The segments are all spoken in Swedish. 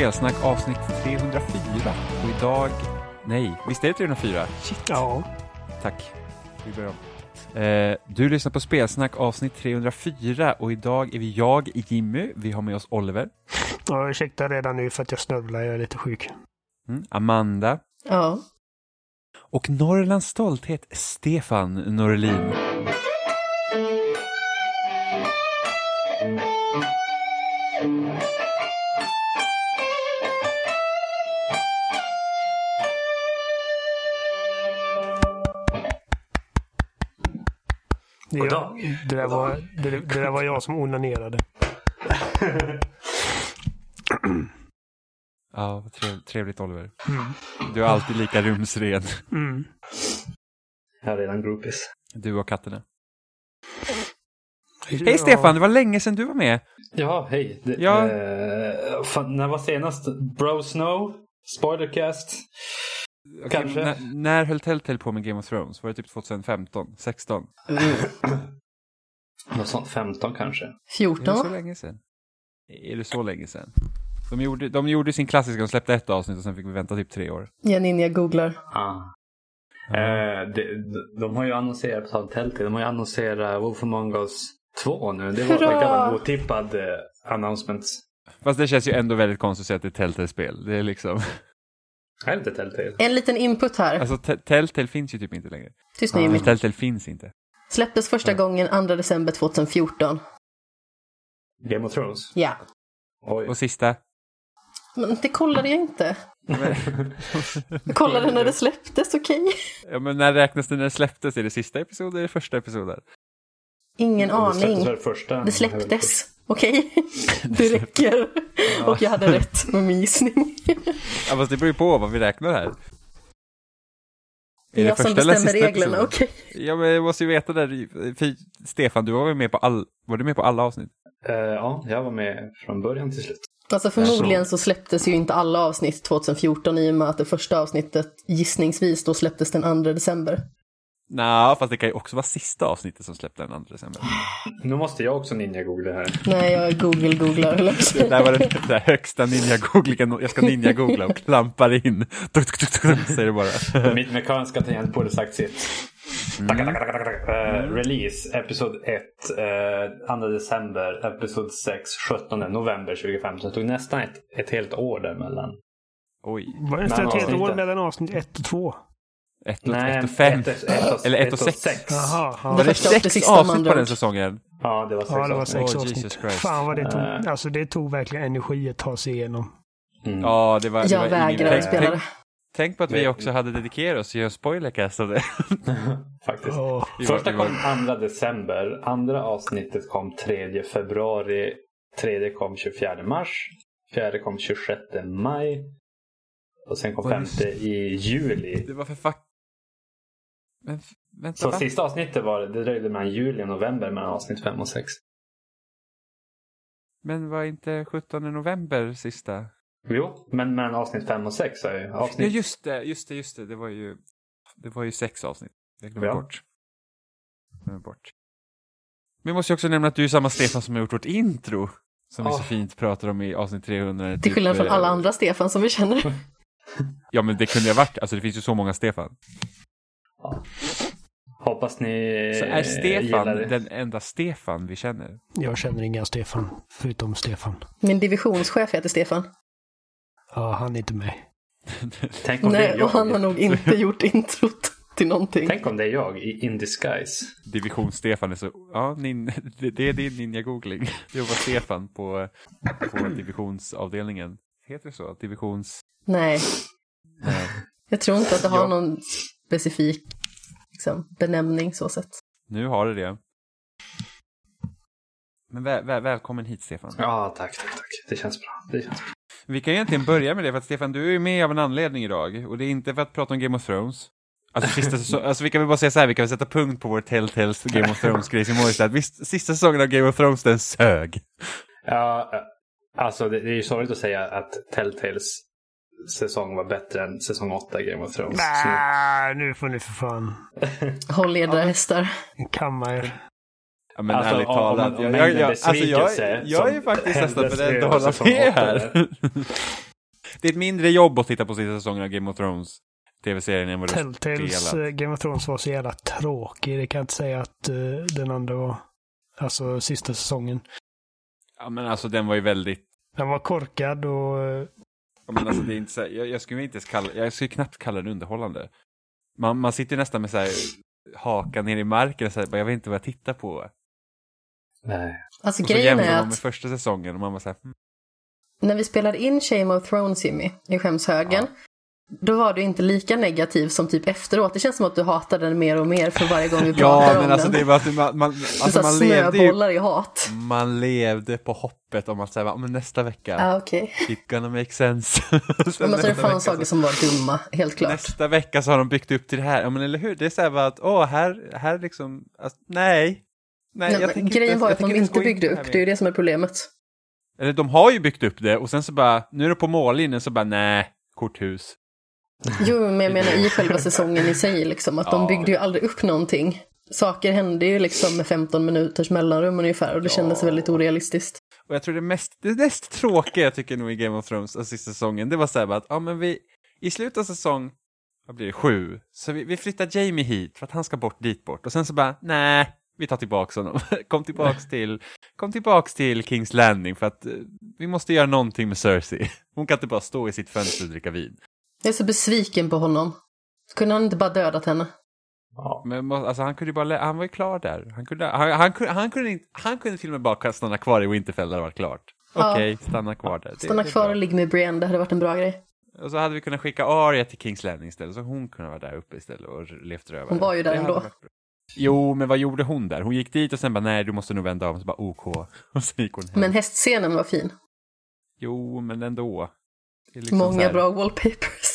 Spelsnack avsnitt 304 och idag... Nej, visst är det 304? Shit. Ja. Tack. Vi börjar om. Eh, du lyssnar på Spelsnack avsnitt 304 och idag är vi jag, Jimmy, vi har med oss Oliver, ja. Ursäkta redan nu för att jag snörvlar, jag är lite sjuk. mm, Amanda Ja. och Norrlands stolthet, Stefan Norlin. Det, God är- dag. det, där var, det, det där var jag som onanerade. Ja, trevligt Oliver. Mm. Du är alltid lika rumsren. Mm. Jag har redan groupies. Du och katterna. Ja. Hej Stefan, det var länge sedan du var med. Ja, hej. Det, Ja. Eh, fan, när var senast? Bro Snow? Spoilercast? Okej, Kanske. När, när höll Telltale på med Game of Thrones? Var det typ 2015? 16? Något sånt 15 kanske. Är det så 14. länge sedan? Är det så länge sedan? De gjorde, de gjorde sin klassiska, de släppte ett avsnitt och sen fick vi vänta typ tre år. Jag ninja googlar. Ah. Eh, de, de, de har ju annonserat, på Telltale, de har ju annonserat Wolf Among Us 2 nu. Det var, det var en otippad eh, announcement. Fast det känns ju ändå väldigt konstigt att säga att det är Telltale-spel. Det är liksom... Är det inte Telltale? En liten input här. Alltså Te- Telltale finns ju typ inte längre. Tyst nu Jimmy. Telltale finns inte. Släpptes första gången 2 december 2014. Game of Thrones? Ja. Oj. Och sista? Men det kollade jag inte. Jag kollade när det släpptes, okej? Ja men när räknas det när det släpptes? Är det sista episoden eller första episoden? Ingen Det släpptes aning. väl första? Det släpptes. Okej? Det räcker. Och jag hade rätt med min gissning. Ja fast det beror ju på vad vi räknar här. Det är jag som bestämmer sista reglerna, okej? Ja men jag måste ju veta där. För Stefan, du var väl med på all... Var du med på alla avsnitt? Eh, ja, jag var med från början till slut. Alltså förmodligen så släpptes ju inte alla avsnitt 2014 i och med att det första avsnittet gissningsvis då släpptes den 2 december. Nej, fast det kan ju också vara sista avsnittet som släppte den 2 december. Nu måste jag också ninja-googla här. Nej, jag google-googlar. Det där var den där högsta ninja-googlingen. Jag ska ninja-googla och klampar in. Tuk, tuk, tuk, tuk, säger det bara. Mitt mekaniska tangentbord har sagt sitt. Taka. Eh, release, episod 1, uh, 2 december, episod 6, 17 november 2015. Det tog nästan ett, ett helt år däremellan. Oj. Var det inte ett helt år mellan avsnitt 1 och 2? Ett och, ett och fem. ett- ett och- Eller ett och ett sex. Jaha. Ja. Var det första och det sex sista, med avsnitt andra på den säsongen? Ja, det var sex Ja, det var avsnitt. sex Oh, avsnitt. Jesus Christ. Fan vad det tog. Alltså det tog verkligen energi att ta sig igenom. Mm. Ja, det var... det Jag tänk, spela det. tänk på att vi också hade dedikerat oss göra en spoilercast av det. Faktiskt. Var- Första kom 2 december, andra avsnittet kom 3 februari, tredje kom 24 mars, fjärde kom 26 maj och sen kom femte i juli. Det var för fuck... Men vänta, Så va? sista avsnittet var det dröjde mellan juli och november mellan avsnitt 5 och 6. Men var inte 17 november sista? Jo, men mellan avsnitt 5 och 6 är ju Ja, avsnitt... just det, just det, just det. Det var ju, det var ju sex avsnitt. Jag glömde Ja. bort. Jag glömde bort. Men jag måste ju också nämna att du är samma Stefan som har gjort vårt intro. Som vi så fint pratar om i avsnitt 300. Till typ, skillnad från eh, alla andra Stefan som vi känner. Ja, men det kunde ha varit. Alltså det finns ju så många Stefan. Hoppas ni Så är Stefan den enda Stefan vi känner? Jag känner inga Stefan, förutom Stefan. Min divisionschef heter Stefan. Ja, han är inte med. Tänk om det är Nej, jag. och han har nog inte gjort introt till någonting. Tänk om det är jag i In Disguise. Division-Stefan är så... Ja, nin, det, det är din ninja-googling. Jobbar Stefan på, på divisionsavdelningen. Heter det så? Divisions... Nej, Nej. jag tror inte att det har Ja. någon specifik liksom, benämning så sett. Nu har det det. Men väl, väl, välkommen hit Stefan. Ja, tack, tack, tack. Det känns bra. Det känns bra. Vi kan egentligen börja med det för att Stefan, du är ju med av en anledning idag. Och det är inte för att prata om Game of Thrones. Alltså, sista säsong, alltså vi kan väl bara säga så här, vi kan väl sätta punkt på vår Telltales Game of Thrones-grej som att visst, sista säsongen av Game of Thrones den sög. Ja, eh, alltså det, det är ju sorgligt att säga att Telltales säsong var bättre än säsong 8 Game of Thrones. Nej, nu får ni för fan Håll er där hästar. kamma er. Ja, men Alltså, ärligt talat, om- jag, om jag, jag, alltså jag, jag är faktiskt nästan beredd att hålla med här. det är ett mindre jobb att titta på sista säsongen av Game of Thrones tv-serien än vad det är Telltales eh, Game of Thrones var så jävla tråkig. Det kan jag inte säga att eh, den andra var. Alltså sista säsongen. Ja men alltså den var ju väldigt, Den var korkad och eh, men alltså det är inte så här, jag, jag skulle inte ens kalla, jag skulle knappt kalla den underhållande. Man, man sitter nästan med så här hakan ner i marken och så här, bara, jag vet inte vad jag tittar på. Nej. Och Alltså så grejen jämför är man med att första säsongen och man var så här, hmm. när vi spelade in Shame of Thrones Jimmy i skämshögen. Då var du inte lika negativ som typ efteråt. Det känns som att du hatar den mer och mer för varje gång vi pratar Ja om men alltså den. det var att man, man, alltså så man här levde snöbollar i hat. Man levde på hoppet om att säga, "Ja, men nästa vecka, Ja, okej. it gonna make sense. Men så är det nästa fan vecka saker som var dumma, helt klart. Nästa vecka så har de byggt upp till det här, ja men eller hur? Det är så här bara att, åh, här, här liksom, alltså, nej. Nej, Nej, men grejen inte, var att de inte byggde upp, det är ju det som är problemet. Eller de har ju byggt upp det och sen så bara, nu är det på mållinjen så bara, nej, korthus. Jo, men jag menar i själva säsongen i sig, liksom, att de Ja. byggde ju aldrig upp någonting. Saker hände ju liksom med 15 minuters mellanrum ungefär och det kändes Ja. väldigt orealistiskt. Och jag tror det mest, det mest tråkiga jag tycker nog i Game of Thrones, alltså sista säsongen, det var så här att, ja men vi, i slutet av säsong, vad blir det, sju, så vi, vi flyttar Jamie hit för att han ska bort dit bort. Och sen så bara, nej, vi tar tillbaks honom. kom tillbaks till, kom tillbaks till Kings Landing för att eh, vi måste göra någonting med Cersei. Hon kan inte bara stå i sitt fönster och dricka vin. Jag är så besviken på honom. Kunde han inte bara dödat henne? Ja. Men alltså, han kunde ju bara, han var ju klar där. Han kunde, han, han, kunde, han, kunde, inte, han kunde till och med bara stanna kvar i Winterfell där det var klart. Ja. Okej, stanna kvar där. Det- Stanna det kvar bra. och ligga med Brienne, det hade varit en bra grej. Och så hade vi kunnat skicka Arya till Kings Landing istället, så hon kunde vara där uppe istället och levt rövare. Hon var ju där Det ändå. Jo, men vad gjorde hon där? Hon gick dit och sen bara, nej, du måste nog vända om, så bara, OK. Och så gick hon hem. Men hästscenen var fin. Jo, men ändå. Liksom Många här- bra wallpapers.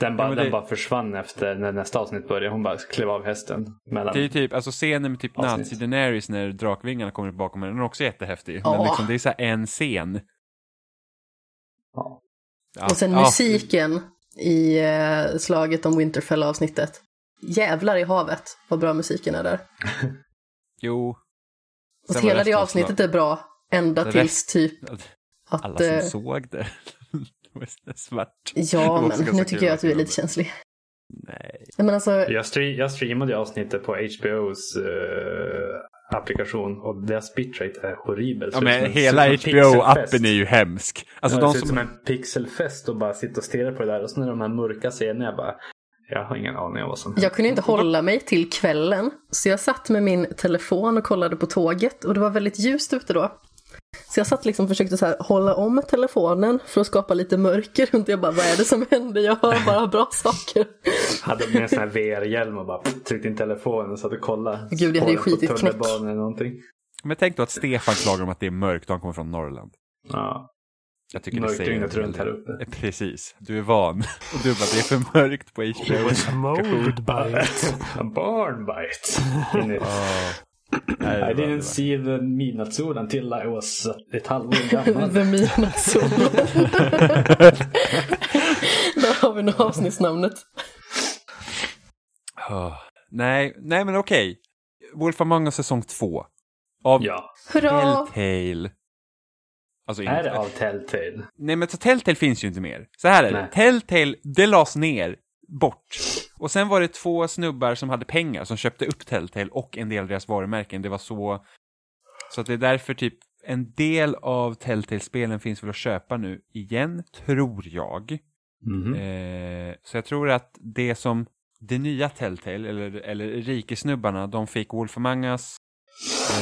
Den, bara, Ja, men det- den bara försvann efter när nästa avsnitt började. Hon bara klev av hästen. Mellan. Det är ju typ, alltså scenen med typ Avsnitt. Nazi Daenerys när drakvingarna kommer bakom henne, den är också jättehäftig. Men Ja. liksom, det är så här en scen. Ja. Ja, Och sen musiken i eh, slaget om Winterfell-avsnittet. Jävlar i havet vad bra musiken är där. Jo. Och Sen var hela det avsnittet slag- är bra. Ända Det tills typ Alla att... som eh, såg det. Så svart. Ja, men nu tycker jag att du är lite känslig. Nej. Nej, Men alltså, Jag, stream, jag streamade avsnittet på HBOs eh, applikation och deras bitrate är horribel. Ja Så men hela HBO-appen är ju hemsk. Alltså ja, det de ser ut som... som en pixelfest och bara sitta och stirra på det där. Och sen är de här mörka scenerna. Jag bara, jag har ingen aning om vad som jag kunde inte hålla mig till kvällen. Så jag satt med min telefon och kollade på tåget och det var väldigt ljust ute då. Så jag satt liksom och försökte så här, hålla om telefonen för att skapa lite mörker runt. Jag bara, vad är det som händer? Jag hör bara bra saker. hade med en sån här VR-hjälm och bara tryckte in telefonen och satt och kollade. Gud, jag hade ju skitit knäck. tunnelbanan eller någonting. Men tänk då att Stefan klagar om att det är mörkt och han kommer från Norrland. Ja. Jag tycker det Mörkt säger dygnet runt här uppe. Eh, Precis, du är van. Och du bara, det är för mörkt på HBO. was molded by it. A barn bite. Nej, I det det see the midnattsol until I was ett halvår gammal. The midnattssol. Där har vi nog avsnittsnamnet. Åh. Nej, nej men okej. Wolf Among Us säsong två. Av ja. Telltale. Alltså, Är inte- det av Telltale? Nej men så Telltale finns ju inte mer. Så här är det. Nej. Telltale, det lades ner. Bort. Och sen var det två snubbar som hade pengar som köpte upp Telltale och en del av deras varumärken. Det var så... Så att det är därför typ en del av Telltale-spelen finns väl att köpa nu igen, tror jag. Mhm. Eh, så jag tror att det som det nya Telltale, eller, eller rikesnubbarna, de fick Wolf Among Us,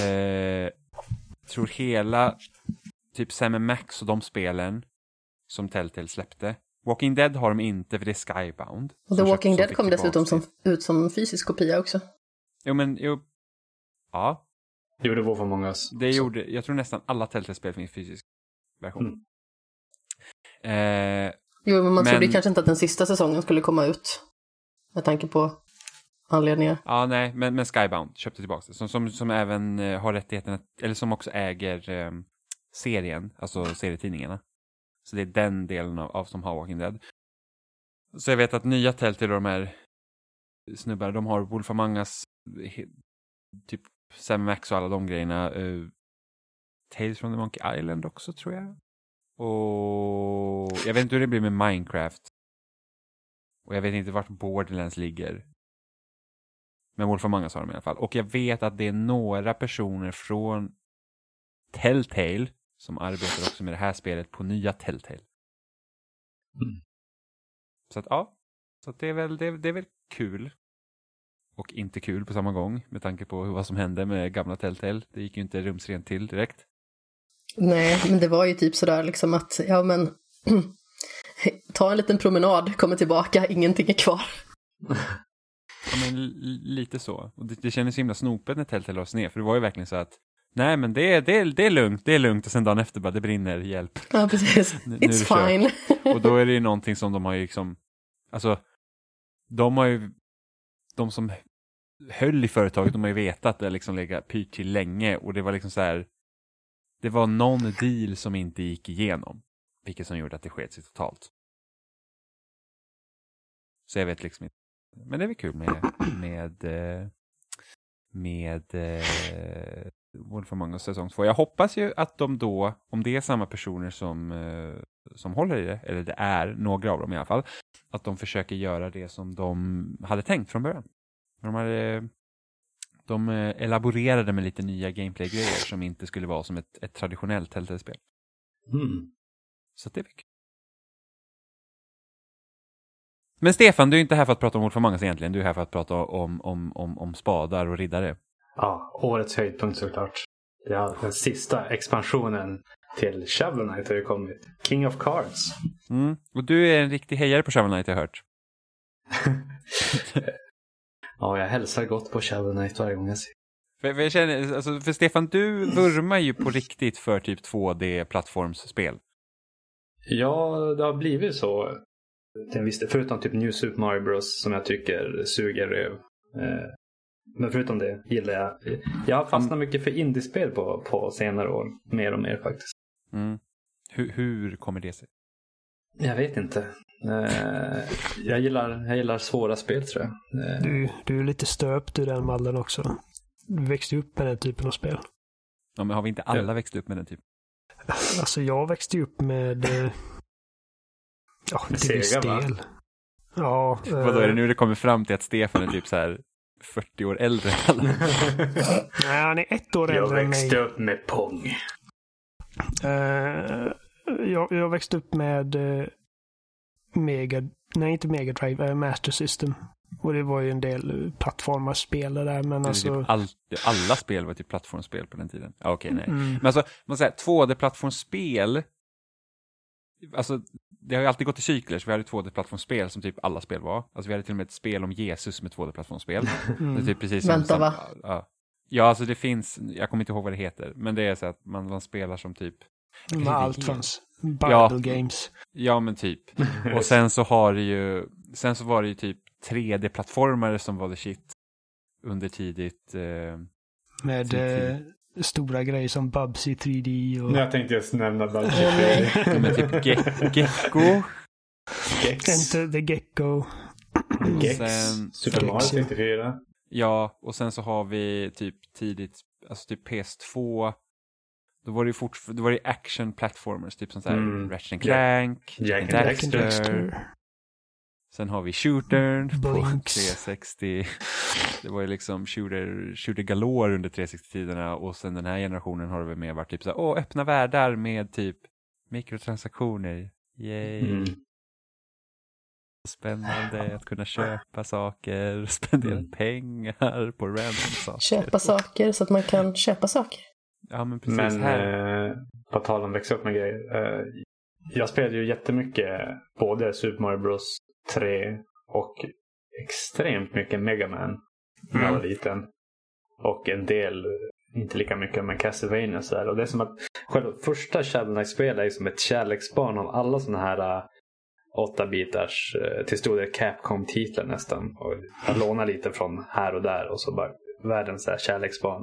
eh, tror hela typ Sam Max och de spelen som Telltale släppte. Walking Dead har de inte för det är Skybound. Och The Walking Dead kom dessutom som, ut som fysisk kopia också. Jo men, jo. Ja, Det gjorde Wolf Among Us. det gjorde, jag tror nästan alla Telltale-spel finns fysisk version. Mm. Eh, Jo, men man Men- trodde ju kanske inte att den sista säsongen skulle komma ut. Med tanke på anledningar. Ja, nej, men, men Skybound köpte tillbaka det. Som, som, som även eh, har rättigheten, att, eller som också äger eh, serien, alltså serietidningarna. Så det är den delen av, av som har Walking Dead. Så jag vet att nya Telltale och de här snubbarna, de har Wolf Among Us, he, typ Sam Max och alla de grejerna. Uh, Tales from the Monkey Island också tror jag. Och jag vet inte hur det blir med Minecraft. Och jag vet inte vart Borderlands ligger. Men Wolf of Us har de i alla fall. Och jag vet att det är några personer från Telltale som arbetar också med det här spelet på nya Telltale. Mm. Så att ja, så att det, är väl, det, det är väl kul. Och inte kul på samma gång med tanke på vad som hände med gamla Telltale. Det gick ju inte rumsrent till direkt. Nej, men det var ju typ sådär liksom att, ja men, ta en liten promenad, kommer tillbaka, ingenting är kvar. Ja, men lite så. Och det, det kändes himla snopet när Telltale lades ner, för det var ju verkligen så att Nej men det är, det, är, det är lugnt, det är lugnt och sen dagen efter bara det brinner, hjälp. Ja precis, it's fine. och då är det ju någonting som de har ju liksom, alltså, de har ju, de som höll i företaget, de har ju vetat att det liksom legat pyrt till länge och det var liksom så här, det var någon deal som inte gick igenom, vilket som gjorde att det sket sig totalt. Så jag vet liksom inte. Men det är väl kul med, med, eh, med, med Wolf Among Us säsong 2. Jag hoppas ju att de då, om det är samma personer som, eh, som håller i det, eller det är några av dem i alla fall, att de försöker göra det som de hade tänkt från början. De, hade, de eh, elaborerade med lite nya gameplay-grejer som inte skulle vara som ett, ett traditionellt Telltale-spel. Mm. Så det är kul. Men Stefan, du är inte här för att prata om Wolf Among Us egentligen, du är här för att prata om, om, om, om spadar och riddare. Ja, årets höjdpunkt såklart. Ja, den sista expansionen till Shovel Knight har ju kommit. King of Cards. Mm. Och du är en riktig hejare på Shovel Knight har jag hört. ja, jag hälsar gott på Shovel Knight varje gång jag ser för, för, jag känner, alltså, för Stefan, du vurmar ju på riktigt för typ 2D-plattformsspel. Ja, det har blivit så. Förutom typ New Super Mario Bros som jag tycker suger röv. Eh, men förutom det gillar jag. Jag har fastnat mycket för indiespel på, på senare år. Mer och mer faktiskt. Mm. Hur, hur kommer det sig? Jag vet inte. Uh, jag, gillar, jag gillar svåra spel tror jag. Uh, du, du är lite stöpt i den mallen också. Du växte upp med den typen av spel. Ja, men har vi inte alla ja. växt upp med den typen? Alltså jag växte upp med... Uh, ja, till viss del. Ja. Vadå, är det nu det kommer fram till att Stefan är typ så här 40 år äldre. Nej, han är ett år äldre än mig. Jag växte upp med Pong. Uh, jag, jag växte upp med uh, Mega... Nej, inte Mega Drive, uh, Master System. Och det var ju en del plattformarspel där, men alltså... Typ all, alla spel var typ plattformsspel på den tiden. Okej, okay, nej. Mm. Men alltså, man säger 2D-plattformsspel alltså, det har ju alltid gått i cykler, så vi hade 2D-plattformsspel som typ alla spel var. Alltså vi hade till och med ett spel om Jesus med 2D-plattformsspel. Mm. typ precis Vänta, som, va? Ja. ja, alltså det finns, jag kommer inte ihåg vad det heter, men det är så att man, man spelar som typ... Med allt fanns. Bible ja, Games. Ja, men typ. Och sen så har det ju, sen så var det ju typ 3D-plattformare som var the shit under tidigt. Eh, med eh, stora grejer som Bubsy 3D och... Jag tänkte just nämna Bubsy 3D. Men typ ge Gecko. Gex. Enter the Gecko. Gex. Sen, Super Mario 64. Ja, och sen så har vi typ tidigt, alltså typ PS2. Då var det ju fort, då var det action platformers, typ som såhär mm. Ratchet Clank, Jack, Jack and Dexter. Dexter. Sen har vi Shootern på 360. Det var ju liksom shooter, shooter galore under 360-tiderna och sen den här generationen har det väl mer varit typ så här, åh, öppna världar med typ mikrotransaktioner. Yay. Mm. Spännande att kunna köpa saker, spendera mm. pengar på random saker. Köpa saker så att man kan köpa saker. Ja, men precis. Men här. Eh, på tal om växa upp med grejer. Eh, jag spelade ju jättemycket både Super Mario Bros 3 och extremt mycket Megaman när jag var mm. liten. Och en del, inte lika mycket, men Castlevania så där. Och det är som att själva första Shovel Knight-spelet är som ett kärleksbarn av alla sådana här uh, åtta bitars uh, till stor del Capcom-titlar nästan. Och jag lånar lite från här och där och så bara världens uh, kärleksbarn.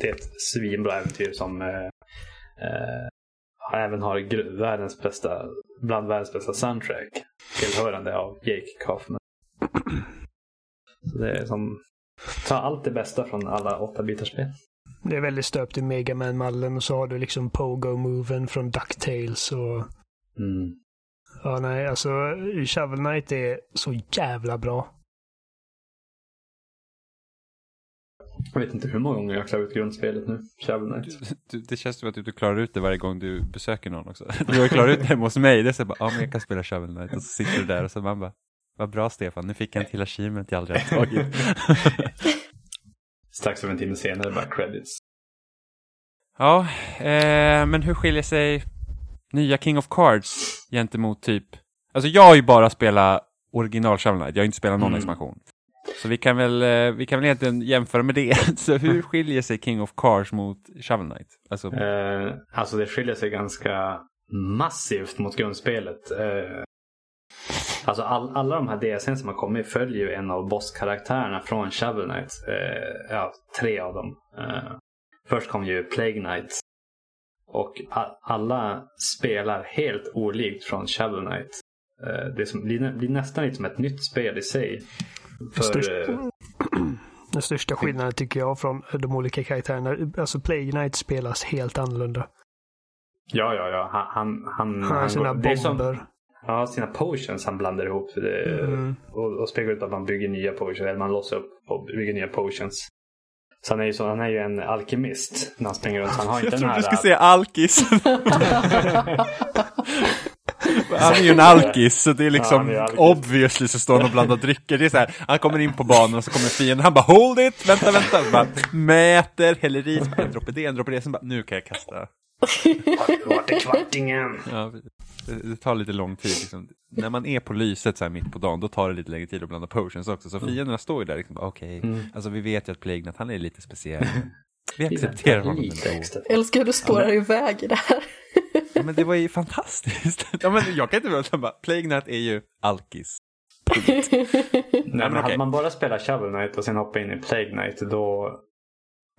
Det är ett svinbra äventyr som uh, uh, även har världens bästa, bland världens bästa soundtrack. Tillhörande av Jake Kaufman. Så det är som Ta allt det bästa från alla 8-bitarspel. Det är väldigt stöpt i Mega man mallen och så har du liksom Pogo-moven från DuckTales och... Mm. Ja, nej, alltså Shovel Knight är så jävla bra. Jag vet inte hur många gånger jag har klarat ut grundspelet nu. Shovel Knight. Du, det känns som att du klarar ut det varje gång du besöker någon också. Du har klarat ut det hemma hos mig. Det är så bara, ja men jag kan spela Shovel Knight. Och så sitter du där och så man bara, vad bra Stefan, nu fick jag en till achievement jag aldrig har tagit. Strax över en timme senare bara credits. ja, eh, men hur skiljer sig nya King of Cards gentemot typ, alltså jag har ju bara spelat original Shovel Knight, jag har inte spelat någon Mm. expansion. Så vi kan väl, eh, vi kan väl egentligen jämföra med det. Så hur skiljer sig King of Cards mot Shovel Knight? Alltså, Eh, alltså det skiljer sig ganska massivt mot grundspelet. Eh, alltså all, alla de här DLCn som har kommit följer ju en av bosskaraktärerna från Shovel Knight. Eh, ja, tre av dem. Eh, först kom ju Plague Knight. Och alla spelar helt olikt från Shovel Knight. Eh, det som blir nästan lite som ett nytt spel i sig. För, Störst- eh, Den största skillnaden tycker jag från de olika karaktärerna, alltså Plague Knight spelas helt annorlunda. ja, ja, ja. Han, han, han, Han har sina som- bomber. Ja, sina potions han blandar ihop. Det, Mm. och, och spelar ut att man bygger nya potions. Eller man låser upp och bygger nya potions. Så han är ju, så, han är ju en alkemist när han springer runt. Han har inte jag trodde du skulle säga alkis. Han är ju en alkis, så det är Ja, liksom han är obviously så står han och blandar drycker. Det är så här, han kommer in på banan och så kommer fienden, han bara hold it, vänta, vänta, bara, mäter, häller i, en droppe det, en droppe det, sen bara nu kan jag kasta. Kvartingen? Ja, det, tar lite lång tid liksom. När man är på lyset så här mitt på dagen, då tar det lite längre tid att blanda potions också. Så fienderna står ju där liksom, okej, Mm. alltså vi vet ju att Plague Knight, han är lite speciell. Vi accepterar honom ändå. Älskar hur du spårar iväg i det här. Ja, men det var ju fantastiskt. Ja, men jag kan inte vara bara, Plague Knight är ju alkis. Nej, men okej. hade man bara spelat Shovel Knight och sen hoppa in i Plague Knight då...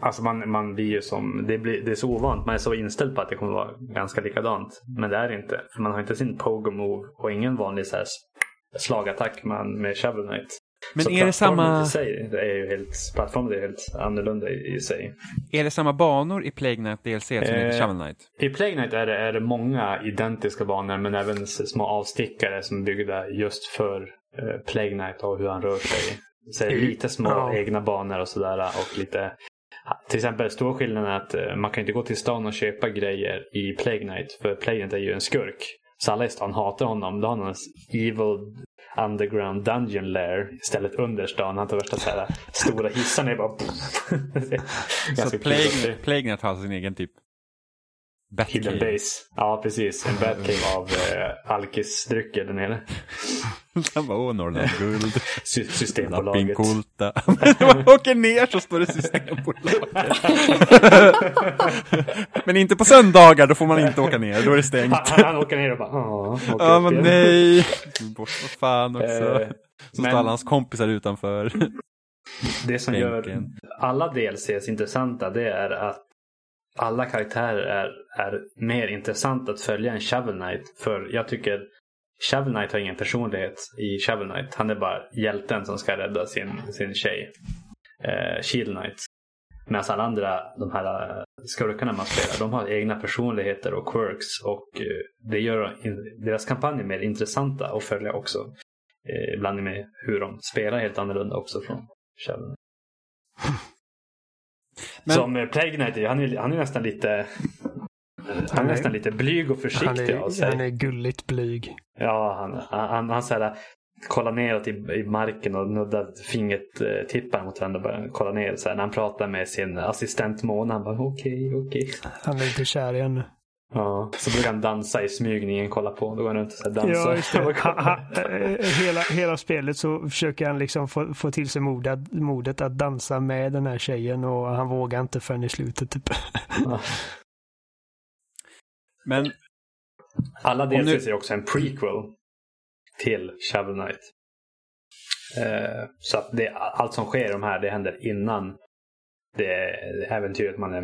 Alltså man, man blir ju som... Det, blir, det är så ovant. Man är så inställd på att det kommer vara ganska likadant. Men det är det inte. För man har inte sin pogo move och ingen vanlig så här slagattack man med Shovel Knight. Men så är det samma, i sig, det är ju helt, plattformen är helt annorlunda i, i sig. är det samma banor i Plague Knight DLC som i Eh, Shovel Knight? I Plague Knight är det, är det många identiska banor men även små avstickare som är byggda just för eh, Plague Knight och hur han rör sig. Så är det lite små Ja. egna banor och sådär och lite till exempel stor skillnad är att eh, man kan inte gå till stan och köpa grejer i Plague Knight för Plague Knight är ju en skurk. Så alla i stan hatar honom. Då har han en evil underground dungeon lair istället under stan. Han tar värsta så här stora hissarna är bara... Så Plague. Plague Knight har sin egen typ Hidden Batcave. Base. Ja, precis. En Batcave av eh, alkisdrycker där nere. Han bara, åh Norrland guld, Sy- Systembolaget. Lappinkulta. Man åker ner så står det Systembolaget. men inte på söndagar, då får man inte åka ner, då är det stängt. Han, han, åker ner och bara "Åh, Ja men igen." nej. Bort vad fan också. Eh, Så men- står alla hans kompisar utanför. Det som gör bänken. alla DLCs intressanta det är att alla karaktärer är, är mer intressant att följa än Shovel Knight. För jag tycker Shovel Knight har ingen personlighet i Shovel Knight. Han är bara hjälten som ska rädda sin, sin tjej. Eh, Shield Knight. Medan alla andra, de här eh, skurkarna man spelar, de har egna personligheter och quirks. Och eh, det gör deras kampanjer mer intressanta att följa också. Eh, ibland med hur de spelar helt annorlunda också från Shovel Knight. Men- Som eh, Plague Knight, är- han är, han är nästan lite han är Han är- nästan lite blyg och Han försiktig av är, sig. han är gulligt blyg. Ja, han, han, han, han så här, kollar neråt i, i marken och nuddar fingret, eh, mot varandra och börjar kolla ner. Så här, när han pratar med sin assistent Mona, han bara okej, okej. Han är lite kär i henne. Ja, så brukar han dansa i smyg när ingen kollar på. Då går han runt och dansar. Ja, just det. Eh, hela, hela spelet så försöker han liksom få, få till sig modet, modet att dansa med den här tjejen och han vågar inte förrän i slutet typ. Men Alla Om nu- DLCs är också en prequel till Shovel Knight. Eh, så att det, allt som sker i de här, det händer innan det äventyret man är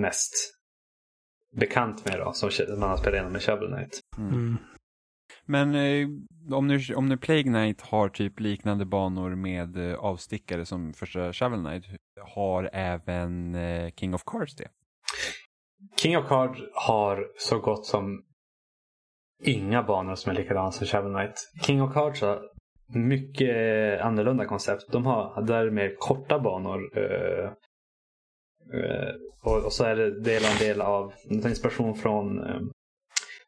mest bekant med då, som man har spelat igenom med Shovel Knight. Mm. Men eh, om, nu, om nu Plague Knight har typ liknande banor med eh, avstickare som första Shovel Knight, har även eh, King of Cards det? King of Cards har så gott som inga banor som är likadana som Shovel Knight. King of Cards har mycket annorlunda koncept. De har där mer korta banor. eh, eh, och, och så är det del en del av inspiration från eh,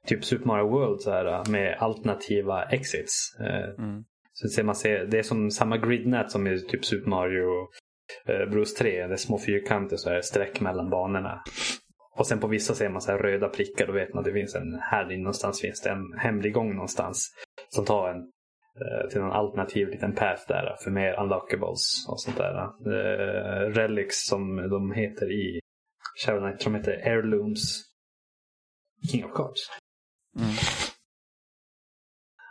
typ Super Mario World så här, med alternativa exits. Eh, Mm. så ser man ser, det är som samma gridnät som i typ Super Mario eh, Bros 3. Det är små fyrkanter så är det streck mellan banorna. Och sen på vissa ser man så här röda prickar. Då vet man att det finns en, här någonstans finns det en hemlig gång någonstans. Som tar en eh, till någon alternativ liten path där för mer unlockables och sånt där. Eh, relics som de heter i Shovel Knight. De heter Heirlooms King of Cards. Mm.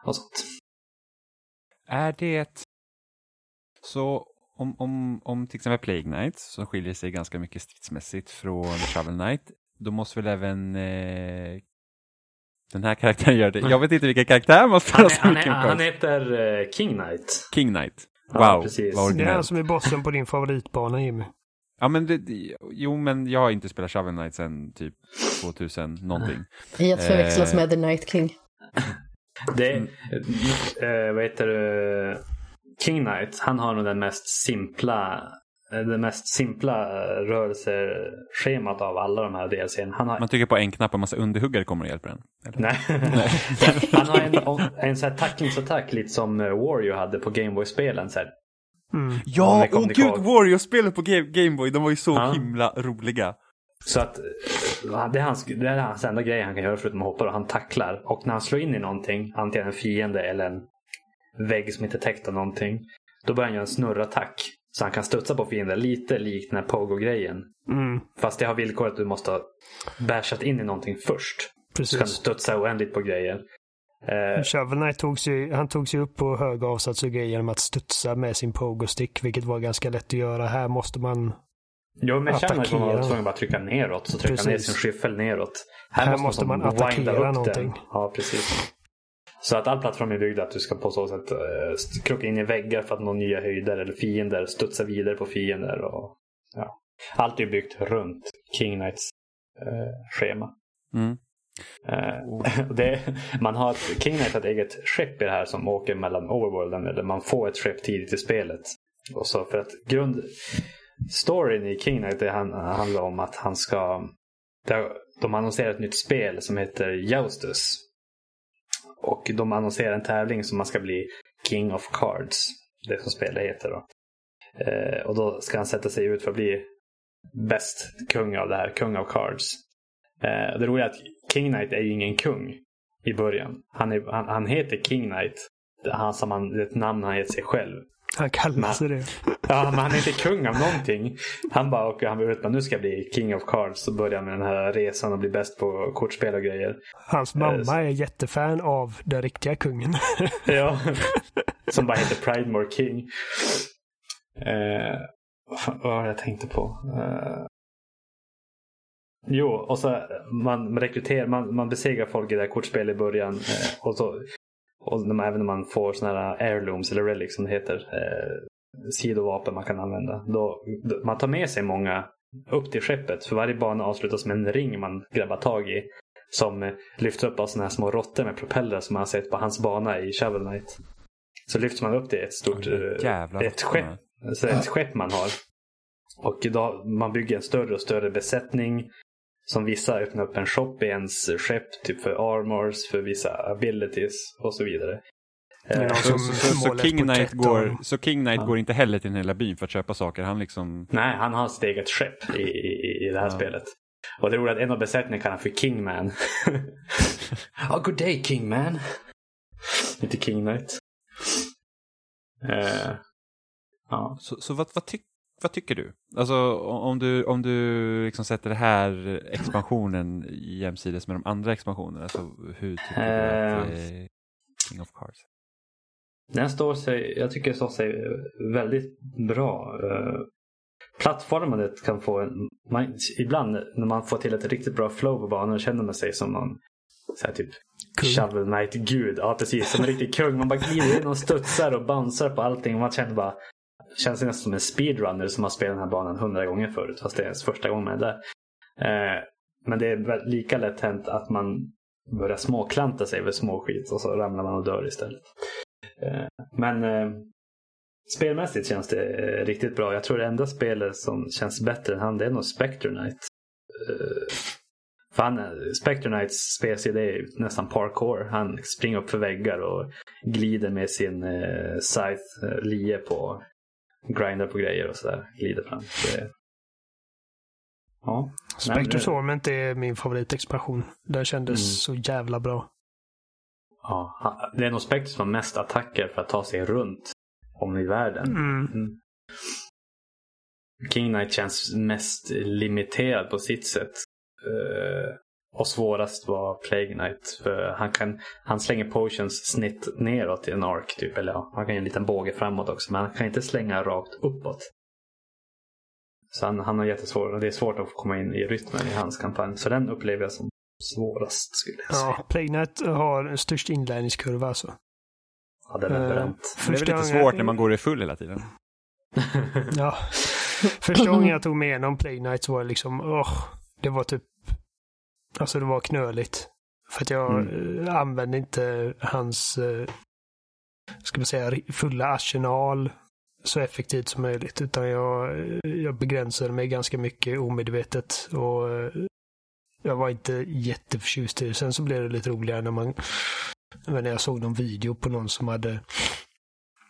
Och sånt. Är det så om, om, om till exempel Plague Knight som skiljer sig ganska mycket stridsmässigt från Shovel Knight, då måste väl även eh, den här karaktären göra det. Jag vet inte vilken karaktär man spelar Han, så han, mycket han, med. han heter eh, King Knight. King Knight. Wow, Ja, precis. vad Det är han som är bossen på din favoritbana Jimmy. Ja men det, jo men jag har inte spelat Shovel Knight sedan typ 2000 någonting. Att förväxlas Eh. med The Night King. Det, eh, vad heter det? King Knight, han har nog den mest simpla det mest simpla eh, rörelseschemat av alla de här DLCn. Han har, Man trycker på en knapp och en massa underhuggare kommer och hjälper en. Eller? nej. han har en, en sån här tacklingsattack lite som eh, Wario hade på Gameboy-spelen. Så här. Mm. Ja, åh ni gud. Wario-spelen på Ga- Gameboy, de var ju så Ja. himla roliga. Så att eh, det är, hans, det är hans enda grej han kan göra förutom att hoppa. Och han tacklar. Och när han slår in i någonting, antingen en fiende eller en vägg som inte täckt av någonting. Då börjar han göra en snurrattack. Så han kan studsa på fiender lite likt den här Pogo-grejen. Mm. Fast det har villkoret att du måste ha bashat in i någonting först. Så kan du Precis. studsa oändligt på grejer. Eh, Shovel Knight tog sig, han tog sig upp på hög avsats och grejer genom att studsa med sin pogo-stick, vilket var ganska lätt att göra. Här måste man... jo, men känner att man var tvungen att bara trycka neråt. Så trycka ner Precis. sin skyffel neråt. Här måste man som winda attackera upp den. någonting. Ja, precis. Så att all plattform är byggd att du ska på så sätt uh, krocka in i väggar för att nå nya höjder eller fiender, studsa vidare på fiender. Och, ja. Allt är byggt runt King Knights eh, schema. Mm. Eh, det, man har ett, King Knight har ett eget skepp i det här som åker mellan overworlden. Eller man får ett skepp tidigt i spelet. Och så för att grund... Storyn i King Knight det han, handlar om att han ska... De annonserar ett nytt spel som heter Joustus. Och de annonserar en tävling som man ska bli King of Cards. Det som spelet heter då. Eh, och då ska han sätta sig ut för att bli bäst kung av det här, kung av cards. Eh, det roliga är att King Knight är ju ingen kung i början. Han, är, han, han heter King Knight. Det är Han som han, det är ett namn han gett sig själv. Han kallar sig det. Ja, men han är inte kung av någonting. Han bara åker han ut nu ska jag bli King of Cards. Så börjar med den här resan och bli bäst på kortspel och grejer. Hans mamma är jättefan av den riktiga kungen. Ja. Som bara heter Pridemore King. Eh, vad var det jag tänkte på? Eh, jo, och så man rekryterar, man, man besegrar folk i det här kortspelet i början. Eh, och så, och man, även när man får sådana här heirlooms eller relics som det heter. Eh, sidovapen man kan använda. Då, då, man tar med sig många upp till skeppet. För varje bana avslutas med en ring man grabbar tag i. Som eh, lyfts upp av sådana här små råttor med propellrar som man har sett på hans bana i Shovel Knight. Så lyfter man upp det ett stort jävlar, ett skepp, så ett skepp man har. Och idag, man bygger en större och större besättning. Som vissa öppnar upp en shop i ens skepp. Typ för armors, för vissa abilities och så vidare. Är Eh, Så, så, så, King Knight går, så King Knight Ja. går inte heller till den hela byn för att köpa saker. Han liksom... Nej, han har sitt eget skepp i, i, i det här Ja. spelet. Och det är roligt att en av besättningen kallar för Kingman. oh, good day Kingman. Inte King Knight. Eh, ja. Så, så vad, vad, tyck, vad tycker du? Alltså om du, om du liksom sätter det här expansionen jämsides med de andra expansionerna, så hur tycker du att Eh. eh, King of Cards? Den står sig, jag tycker det står sig väldigt bra. Eh, Plattformandet kan få en, man, ibland när man får till ett riktigt bra flow på banan känner man sig som någon så här typ Kung. Shovel Knight-gud. Ja, precis. Som en riktig kung. Man bara glider in och studsar och bouncear på allting. Man känner bara känns nästan som en speedrunner som har spelat den här banan hundra gånger förut. Fast det är ens första gången med det där. Eh, men det är lika lätt hänt att man börjar småklanta sig över småskit och så ramlar man och dör istället. Eh, men eh, spelmässigt känns det eh, riktigt bra. Jag tror det enda spelet som känns bättre än han det är nog Spectre Knight. Eh, för han, eh, Spectre Knights spelsida är nästan parkour. Han springer upp för väggar och glider med sin eh, scythe eh, lie på grindar på grejer och sådär. Glider fram. Det, ja. Spectre eh, Torment är min favoritexpansion. Den kändes Mm. så jävla bra. Ja, det är nog Spectre som har mest attacker för att ta sig runt om i världen. Mm. Mm. King Knight känns mest limiterad på sitt sätt. Eh, och svårast var Plague Knight. För han, kan, han slänger potions snitt neråt i en ark. Typ. Eller ja, han kan ge en liten båge framåt också. Men han kan inte slänga rakt uppåt. Så han, han har jättesvårt. Och det är svårt att komma in i rytmen i hans kampanj. Så den upplever jag som svårast skulle jag säga. Ja, Plague Knight har störst inlärningskurva alltså. Ja, den är bränt. Det är väl lite svårt när man går i full hela tiden. Ja. Första gången jag tog mig igenom Plague Knight så var det liksom, åh, det var typ, alltså det var knöligt. För att jag Mm. eh, använde inte hans, eh, ska man säga, fulla arsenal så effektivt som möjligt. Utan jag, eh, jag begränsade mig ganska mycket omedvetet. Och jag var inte jätteförtjust i det. Sen så blev det lite roligare när man, när jag såg någon video på någon som hade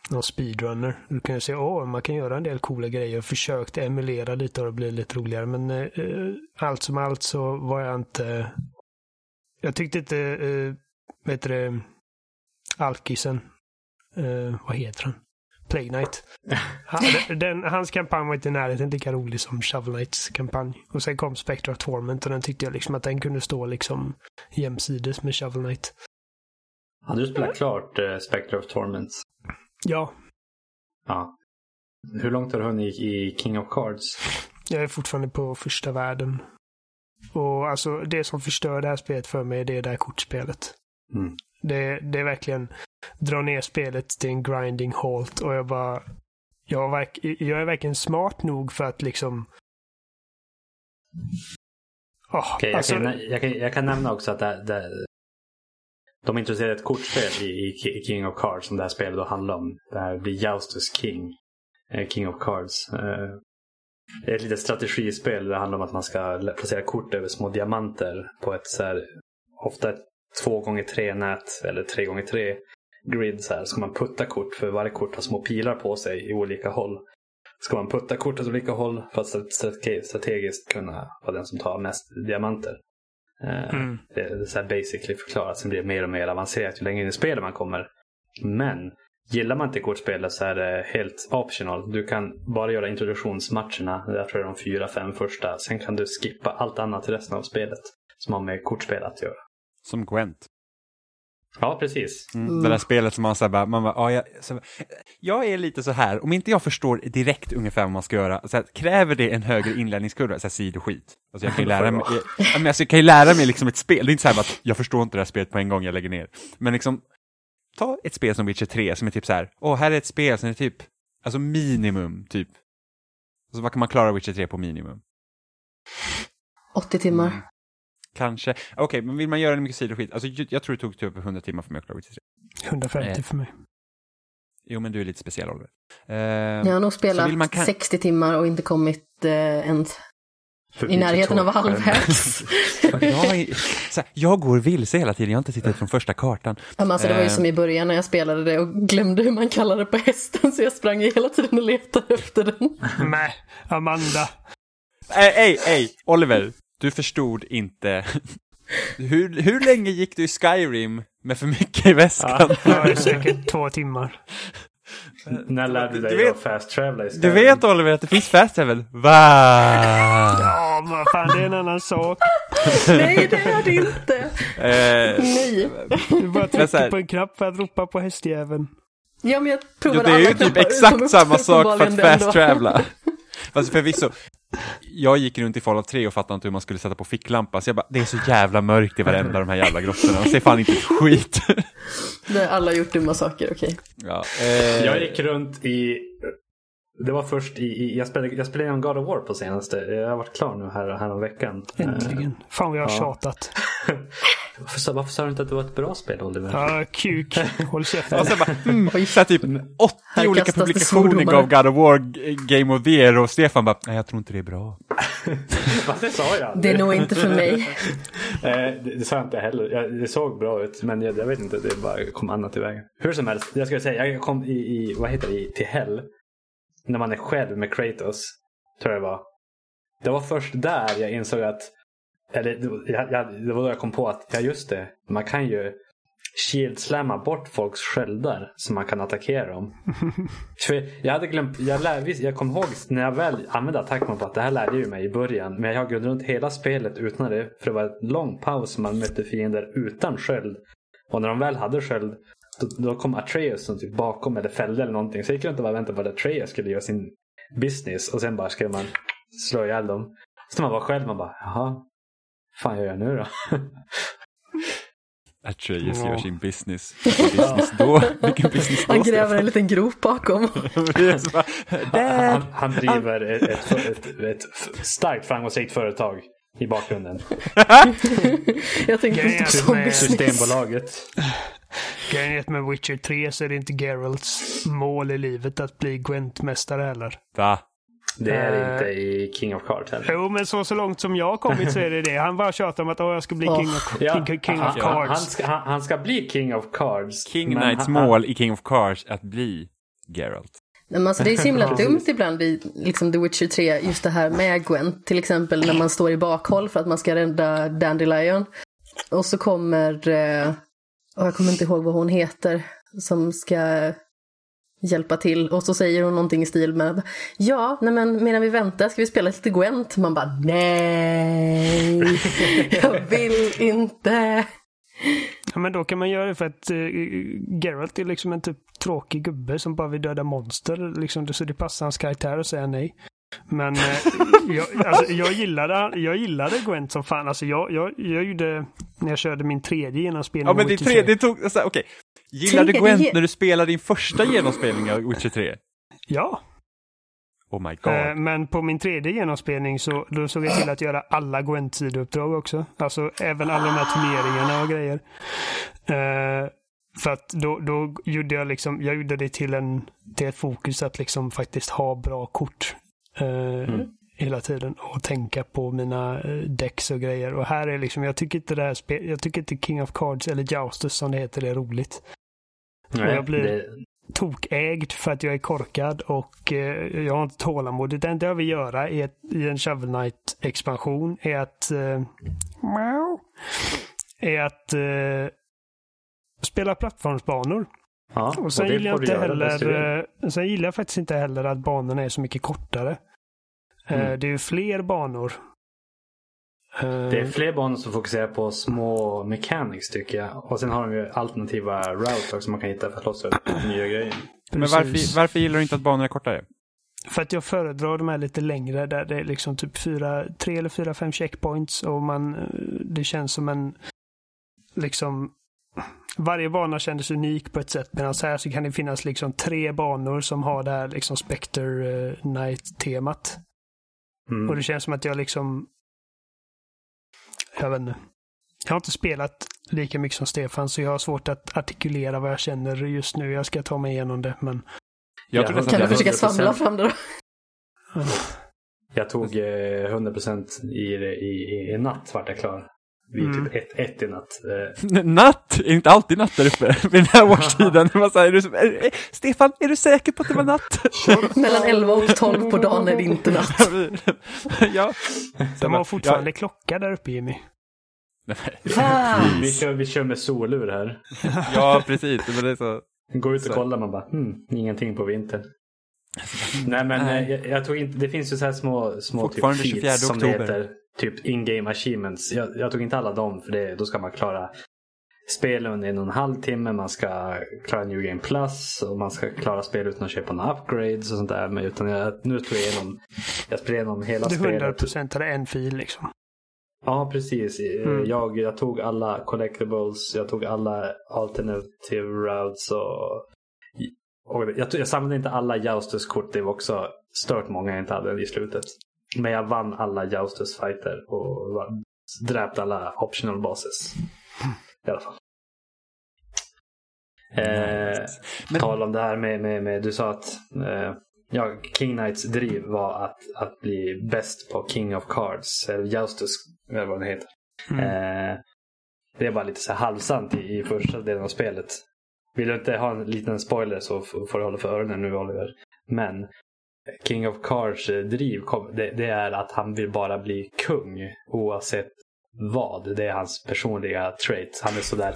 någon speedrunner. Du kan ju se att man kan göra en del coola grejer. Jag försökte emulera lite och det blev lite roligare. Men eh, allt som allt så var jag inte... Jag tyckte inte, eh, vad heter det, Alkisen, eh, vad heter han? Plague Knight. Han, den, hans kampanj var inte i närheten lika rolig som Shovel Knights kampanj. Och sen kom Spectre of Torment och den tyckte jag liksom att den kunde stå liksom jämsides med Shovel Knight. Hade du spelat klart uh, Spectre of Torment? Ja, Ja. Hur långt har du hunnit i King of Cards? Jag är fortfarande på första världen. Och alltså det som förstör det här spelet för mig, det är det här kortspelet. Mm. Det, det är verkligen dra ner spelet till en grinding halt och jag bara... Jag, verk, jag är verkligen smart nog för att liksom... Oh, Okej, jag, alltså, kan, jag, kan, jag kan nämna också att det, det, de introducerade ett kortspel i, i King of Cards som det här spelet då handlar om. Det här blir Joustus King. Eh, King of Cards. Det är ett litet strategispel. Det handlar om att man ska placera kort över små diamanter på ett så här, ofta ett 2x3 nät eller 3x3 grid. Så här. Ska man putta kort för varje kort har små pilar på sig i olika håll. Ska man putta kort åt olika håll för att strategiskt kunna vara den som tar mest diamanter. Eh, Mm. Det är så här basically förklarat. Sen blir det mer och mer avancerat ju längre in i spelet man kommer. Men gillar man inte kortspelet så är det helt optional. Du kan bara göra introduktionsmatcherna. Jag tror det är de fyra, fem första. Sen kan du skippa allt annat resten av spelet. Som har med kortspel att göra. Som Gwent. Ja, precis. Mm. Det där spelet som man säger bara, man bara, ja, jag, så, jag är lite så här, om inte jag förstår direkt ungefär vad man ska göra, så här, kräver det en högre inlärningskurva, så här sidoskit. Alltså jag kan ju lära mig, jag, ja, men alltså, jag kan ju lära mig liksom ett spel, det är inte så här att jag förstår inte det här spelet på en gång, jag lägger ner. Men liksom, ta ett spel som Witcher 3 som är typ så här, åh, här är ett spel som är typ, alltså minimum, typ. Alltså vad kan man klara Witcher 3 på minimum? 80 timmar. Mm. Kanske. Okej, men vill man göra mycket sidoskit, alltså jag, jag tror det tog typ 100 timmar för mig att klara Witcher 3. 150 Eh. för mig. Jo, men du är lite speciell, Oliver. Eh, Jag har nog Så spelat kan- 60 timmar och inte kommit eh, ens För i närheten av Witcher 2. halvvägs. jag, jag går vilse hela tiden, jag har inte tittat från första kartan. Ja, men alltså, det var ju Eh. som i början när jag spelade det och glömde hur man kallade på hästen så jag sprang hela tiden och letade efter den. Nej, Amanda. Nej, nej, nej, Oliver, du förstod inte. Hur, hur länge gick du i Skyrim med för mycket i väskan? Det var säkert två timmar. När lärde du dig Du att fast travela Du istället? vet Oliver att det finns fast travel? Va? Ja, vad fan, det är en annan sak. Nej, det är det inte. Eh, Nej. Du bara trycker på en knapp för att ropa på hästjäveln. Ja, men jag provade det är ju typ exakt samma sak för att fast travela. Fast förvisso, jag gick runt i Fallout 3 och fattade inte hur man skulle sätta på ficklampa, så jag bara, det är så jävla mörkt i varenda de här jävla grottorna, och ser fan inte skit. Där alla har gjort dumma saker, okej. ja, eh, Jag gick runt i... Det var först i... i jag, spelade, jag spelade igenom God of War på senaste. Jag har varit klar nu här, här om veckan. Äntligen. Fan vad jag har Ja. tjatat. Varför, sa- varför sa du inte att det var ett bra spel, Oliver? Ja, kuk. Håll käften. och sen bara, mm, så här typ 80 Här olika publikationer gav God of War G- Game of the Year, och Stefan bara, nej jag tror inte det är bra. Fast det sa jag Det är nog inte för mig. Eh, det, det sa jag inte heller. Jag, det såg bra ut men jag, jag vet inte, det bara kom annat i vägen. Hur som helst, jag ska säga, jag kom i, i vad heter det, i, till Hell. När man är själv med Kratos. Tror jag det var. Det var först där jag insåg att, eller det- jag, jag, det var då jag kom på att, ja just det, man kan ju shield-slamma bort folks sköldar så man kan attackera dem. För jag hade glömt, jag, lär, jag kom ihåg när jag väl använde attackman på att det här lärde ju mig i början. Men jag har gått runt hela spelet utan det. För det var en lång paus man mötte fiender utan sköld. Och när de väl hade sköld då, då kom Atreus som typ bakom eller fällde eller någonting. Så jag gick runt och bara väntade på att Atreus skulle göra sin business. Och sen bara skulle man slå ihjäl dem. Så man var själv man bara, jaha. fan gör jag nu då? Atreus Ja. gör sin business. Vilken business då? Vilken business då? Han gräver en liten grop bakom. Han, Dad! han driver ett, ett, ett, ett starkt framgångsrikt företag i bakgrunden. Jag tänkte med business. Systembolaget. Grejen är att med Witcher 3 så är det inte Geralts mål i livet att bli Gwent-mästare heller. Va? Det är det Eh. inte i King of Cards heller. Jo, men så, så långt som jag har kommit så är det det. Han bara tjatar om att Åh, jag ska bli. King of, Ja, king, king of han, han, han, Cards. ska, han, han ska bli King of Cards. King Knights mål i King of Cards är att bli Geralt. Men alltså, det är så himla dumt ibland i liksom The Witcher 3, just det här med Gwen. Till exempel när man står i bakhåll för att man ska rädda Dandelion. Och så kommer, eh, jag kommer inte ihåg vad hon heter, som ska hjälpa till. Och så säger hon någonting i stil med Ja, nej men medan vi väntar ska vi spela lite Gwent. Man bara nej, jag vill inte. Ja, men då kan man göra det för att uh, Geralt är liksom en typ tråkig gubbe som bara vill döda monster. Liksom, så det passar hans karaktär att säga nej. Men eh, jag, alltså, jag, gillade, jag gillade Gwent som fan. Alltså, jag, jag, jag gjorde, när jag körde min tredje genomspelning Ja men det Witcher tre, 3. det tog, alltså, okej. Gillade Tredje Gwent när du spelade din första genomspelning av Witcher 3? Ja, Oh my god. eh, men på min tredje genomspelning så då såg jag till att göra alla Gwent-sidouppdrag också. Alltså även alla de här turneringarna och grejer. Eh, för att då, då gjorde jag liksom, jag gjorde det till en, till ett fokus att liksom faktiskt ha bra kort. eh, Hela tiden och tänka på mina decks och grejer. Och här är liksom, jag tycker inte det här spel, jag tycker inte King of Cards eller Joustus som det heter är roligt. Nej, jag blir- det, tokägd för att jag är korkad och eh, jag har inte tålamod. Det enda jag vill göra i, ett, i en Shovel Knight-expansion är att eh, är att eh, spela plattformsbanor. ja, Och sen det gillar jag inte heller, eh, sen gillar jag faktiskt inte heller att banorna är så mycket kortare. Eh, Mm. Det är ju fler banor. Eh, Det är fler banor som fokuserar på små mechanics tycker jag. Och sen har de ju alternativa routes också som man kan hitta för att låsa upp nya grejer. men varför, varför gillar du inte att banorna är kortare? För att jag föredrar de här lite längre där det är liksom typ fyra, tre eller fyra, fem checkpoints och man, eh, det känns som en, liksom, varje bana kändes unik på ett sätt medan här så kan det finnas liksom tre banor som har det här liksom Spectre eh, Night-temat. Mm. Och det känns som att jag liksom, jag vet inte. Jag har inte spelat lika mycket som Stefan så jag har svårt att artikulera vad jag känner just nu. Jag ska ta mig igenom det men Jag Ja, tror nästan Kan du att jag- försöka 100%. svamla fram det då? Jag tog eh, 100% i, det i, i, i natt vart jag klar. Vid Mm. typ ett, ett i natt. Eh, Natt! Är inte alltid natt där uppe? Vid den här årstiden. Så här, är du, är, är, Stefan, är du säker på att det var natt? Mellan 11 och 12 på dagen är det inte natt. ja. de har fortfarande klocka där uppe Jimmy. Ja, vi, kör, vi kör med solur här. ja, precis. Men det är så... Går ut och kollar man bara, hmm, ingenting på vintern. Nej men Nej. eh, jag, jag tog inte, det finns ju så här små, små Fortfarande typ 24 feats som det oktober. heter. Typ in-game achievements. Jag, jag tog inte alla dem för det, då ska man klara spela under en och en halv timme. Man ska klara New Game Plus och man ska klara spel utan att köpa några upgrades och sånt där. Men utan jag, nu tror jag igenom, jag spelar igenom hela Du spelet. 100% en fil liksom. Ja, precis. Eh, Mm. Jag, jag tog alla collectibles, jag tog alla alternative routes och, och jag, tog- jag samlade inte alla Joustus-kort. Det var också stört många jag inte hade i slutet. Men jag vann alla Joustus-fighter och var- dräpte alla optional bosses. I alla fall. Eh, Men- Tal om det här med, med, med du sa att eh, ja, King Knights driv var att, att bli bäst på King of Cards. Eller Joustus, eller vad det heter. Mm. Eh, det är bara lite så här halvsant i, i första delen av spelet. Vill du inte ha en liten spoiler så får du hålla för öronen nu Oliver. Men King of Cards eh, driv det, det är att han vill bara bli kung oavsett vad. Det är hans personliga trait. Han är sådär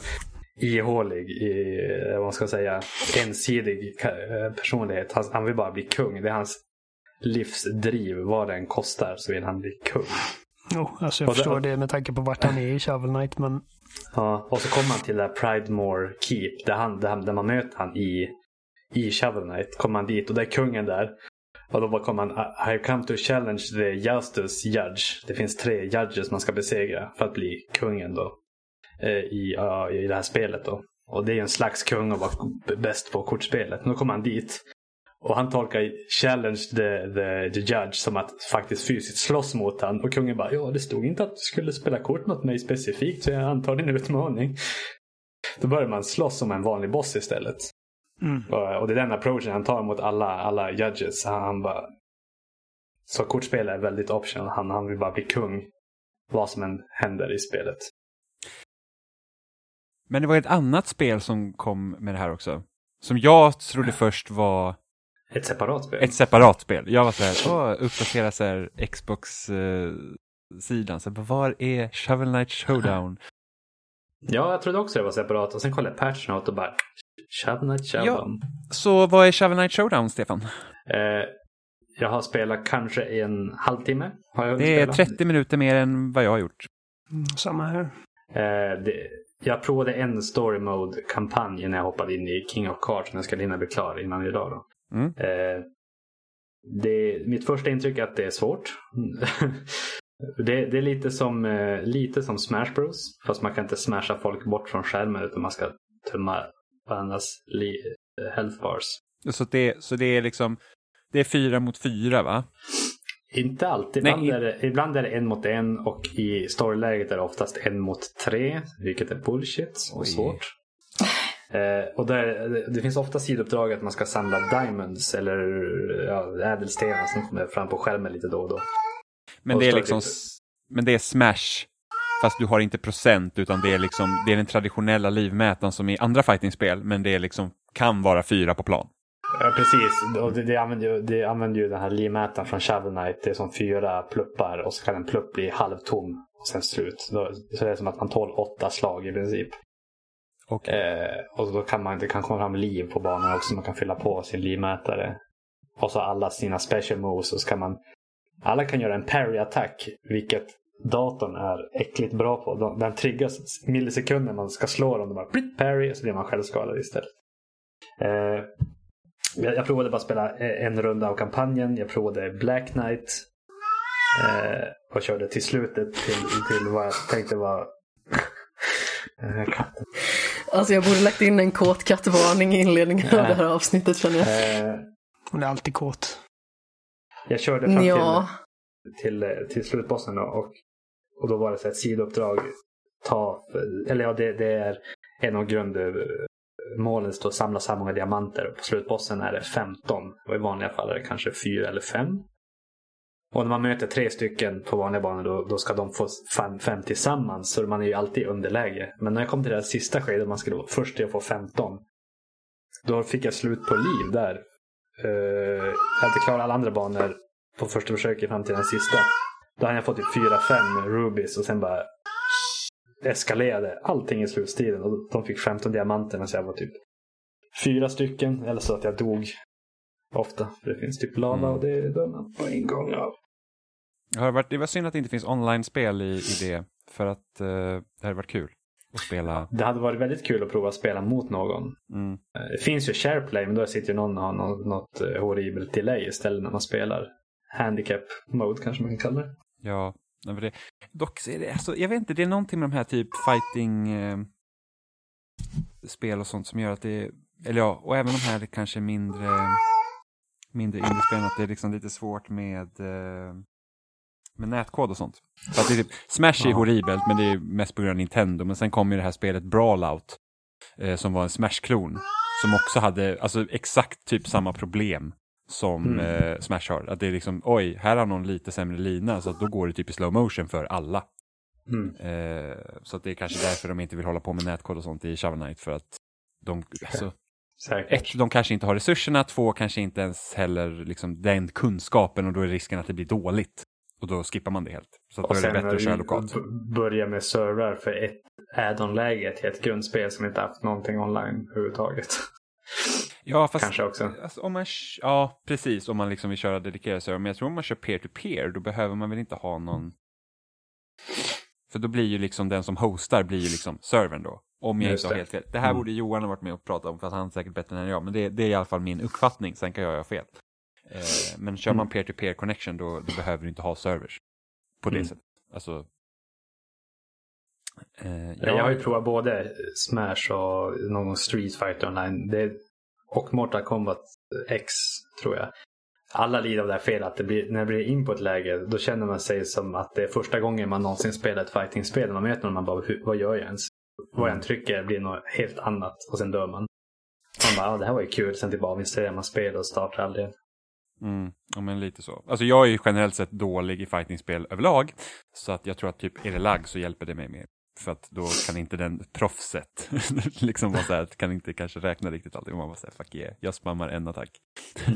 ihålig, i, vad man ska säga, ensidig eh, personlighet. Han, han vill bara bli kung. Det är hans livsdriv. Vad det än kostar så vill han bli kung. Jo, alltså jag Och det- förstår det med tanke på vart han är i Shovel Knight, men Ja, och så kommer han till det här Pridemore Keep där, han, där, man möter han i, i Shovel Knight. Kommer han dit och där är kungen där. Och då bara kommer han, I have come to challenge the justice judge. Det finns tre judges man ska besegra för att bli kungen då. Eh, I, I det här spelet då. Och det är en slags kung och vara bäst på kortspelet. Nu kommer han dit. Och han tolkar challenge the, the, the judge som att faktiskt fysiskt slåss mot han. Och kungen bara, ja det stod inte att du skulle spela kort mot mig specifikt så jag antar din utmaning. Då börjar man slåss som en vanlig boss istället mm. Och, och det är den approachen han tar mot alla, alla judges. Han, han bara... Så kortspel är väldigt optional. Han, han vill bara bli kung. Vad som än händer i spelet. Men det var ett annat spel som kom med det här också. Som jag trodde först var Ett separat spel. ett separat spel. Jag var så här, uppdatera så här Xbox-sidan. Så bara, var är Shovel Knight Showdown? Ja, jag trodde också det var separat. Och sen kollade jag patch note och bara... Shovel Knight Ja. Shovel. Så vad är Shovel Knight Showdown, Stefan? Eh, jag har spelat kanske en halvtimme. Har jag hunnit Det är spela. 30 minuter mer än vad jag har gjort. Mm, samma här. Eh, det, jag provade en story mode-kampanj när jag hoppade in i King of Cards. Men jag ska hinna bli klar innan idag. Då. Mm. Eh, det, mitt första intryck är att det är svårt. det, det är lite som, eh, lite som Smash Bros. Fast man kan inte smasha folk bort från skärmen utan man ska tumma li, eh, health bars. Så det, så det är liksom, det är fyra mot fyra va? Inte alltid. Nej, Ibland, i- är det, ibland är det en mot en och i storyläget är det oftast en mot tre. Vilket är bullshit och Oj. svårt. Eh, och där, det finns ofta sidouppdrag att man ska samla diamonds eller ja, ädelstenar som kommer fram på skärmen lite då och då. Men Och det är liksom, men det är Smash. Fast du har inte procent utan det är liksom, det är den traditionella livmätaren som i andra fightingspel. Men det är liksom, kan vara fyra på plan. Ja, precis. Och det, det, använder ju, det använder ju den här livmätaren från Shovel Knight. Det är som fyra pluppar och så kan en plupp bli halvtom och sen slut. Då, så det är som att man tål åtta slag i princip. Och, Eh, och då kan man, det kan komma fram liv på banan också. Man kan fylla på sin livmätare. Och så alla sina special moves. Och så kan man, alla kan göra en parry-attack. Vilket datorn är äckligt bra på. De- Den triggas millisekunder man ska slå dem. De bara blitt parry och så blir man självskadad istället. Eh, jag, jag provade bara att spela eh, en runda av kampanjen. Jag provade Black Knight. Eh, och körde till slutet till, till vad jag tänkte var Eh, katten. Alltså jag borde lagt in en kåt kattvarning i inledningen av det här avsnittet känner jag. Eh, Hon är alltid kåt. jag körde fram Ja, till, till, till slutbossen då, och, och då var det så här ett sidouppdrag. Ta, eller ja, det, det är en av grundmålen står att samla så här många diamanter. Och på slutbossen är det 15 och i vanliga fall är det kanske 4 eller 5. Och när man möter tre stycken på vanliga banor då, då ska de få fem, fem tillsammans. Så man är ju alltid i underläge. Men när jag kom till det här sista skedet, man skulle vara först till att få 15. Då fick jag slut på liv där. Uh, jag hade klarat alla andra banor på första försöket fram till den sista. Då hade jag fått typ 4-5 rubies och sen bara eskalerade allting i slutstriden. Och de fick 15 diamanter så jag var typ fyra stycken. Eller så att jag dog ofta. För det finns typ lava Mm. och det dör man på en gång av. det, har varit, det var synd att det inte finns online-spel i, i det. För att eh, det hade varit kul. och spela. Det hade varit väldigt kul att prova att spela mot någon. Mm. Eh, Det finns ju SharePlay men då sitter ju någon och har något, något eh, horribelt delay istället när man spelar. Handicap mode kanske man kan kalla det. Ja, nej, men det, dock så är det, alltså, jag vet inte, det är någonting med de här typ fighting eh, spel och sånt som gör att det, eller ja, och även de här kanske mindre, mindre indiespelen, att det är liksom lite svårt med, eh, med nätkod och sånt. För att det är typ, Smash är Ja. horribelt, men det är mest på grund av Nintendo, men sen kom ju det här spelet Brawlout, eh, som var en Smash-klon, som också hade, alltså exakt typ samma problem som Mm. eh, Smash har. Att det är liksom, oj, här har någon lite sämre lina, så att då går det typ i slow motion för alla. Mm. Eh, så att det är kanske därför de inte vill hålla på med nätkod och sånt i Shovel Knight, för att de, alltså, Säkert. ett, de kanske inte har resurserna, två, kanske inte ens heller liksom den kunskapen och då är risken att det blir dåligt. Och då skippar man det helt. Så att då är det bättre att köra lokalt. börja med servrar för ett add-on-läge till ett grundspel som inte haft någonting online överhuvudtaget. Ja, fast Kanske också. Alltså, om man, ja, precis. Om man liksom vill köra dedikerad server. Men jag tror om man kör peer-to-peer, då behöver man väl inte ha någon... För då blir ju liksom den som hostar blir ju liksom servern då. Om jag Just inte har helt fel. Det här Mm. borde Johan ha varit med och pratat om, för att han är säkert bättre än jag. Men det, det är i alla fall min uppfattning, sen kan jag ha fel. Eh, men kör man Mm. peer-to-peer connection, då, då behöver du inte ha servers. På det Mm. sättet. Alltså... Eh, Ja. Jag har ju provat både Smash och någon Street Fighter online. Det, och Mortal Kombat X tror jag. Alla lider av det här felet att det blir, när det blir in på ett läge då känner man sig som att det är första gången man någonsin spelar ett fightingspel. Man möter någon man bara, "Hur- vad gör jag ens? Vad jag än trycker blir något helt annat och sen dör man. Man bara, ja det här var ju kul. Sen tillbaka avinstallerar man spel och startar aldrig. Mm, ja, men lite så. Alltså jag är ju generellt sett dålig i fightingspel överlag. Så att jag tror att typ är det lagg så hjälper det mig mer. För att då kan inte den proffset liksom vara så här, kan inte kanske räkna riktigt allting. Man bara säger fuck yeah, jag spammar en attack.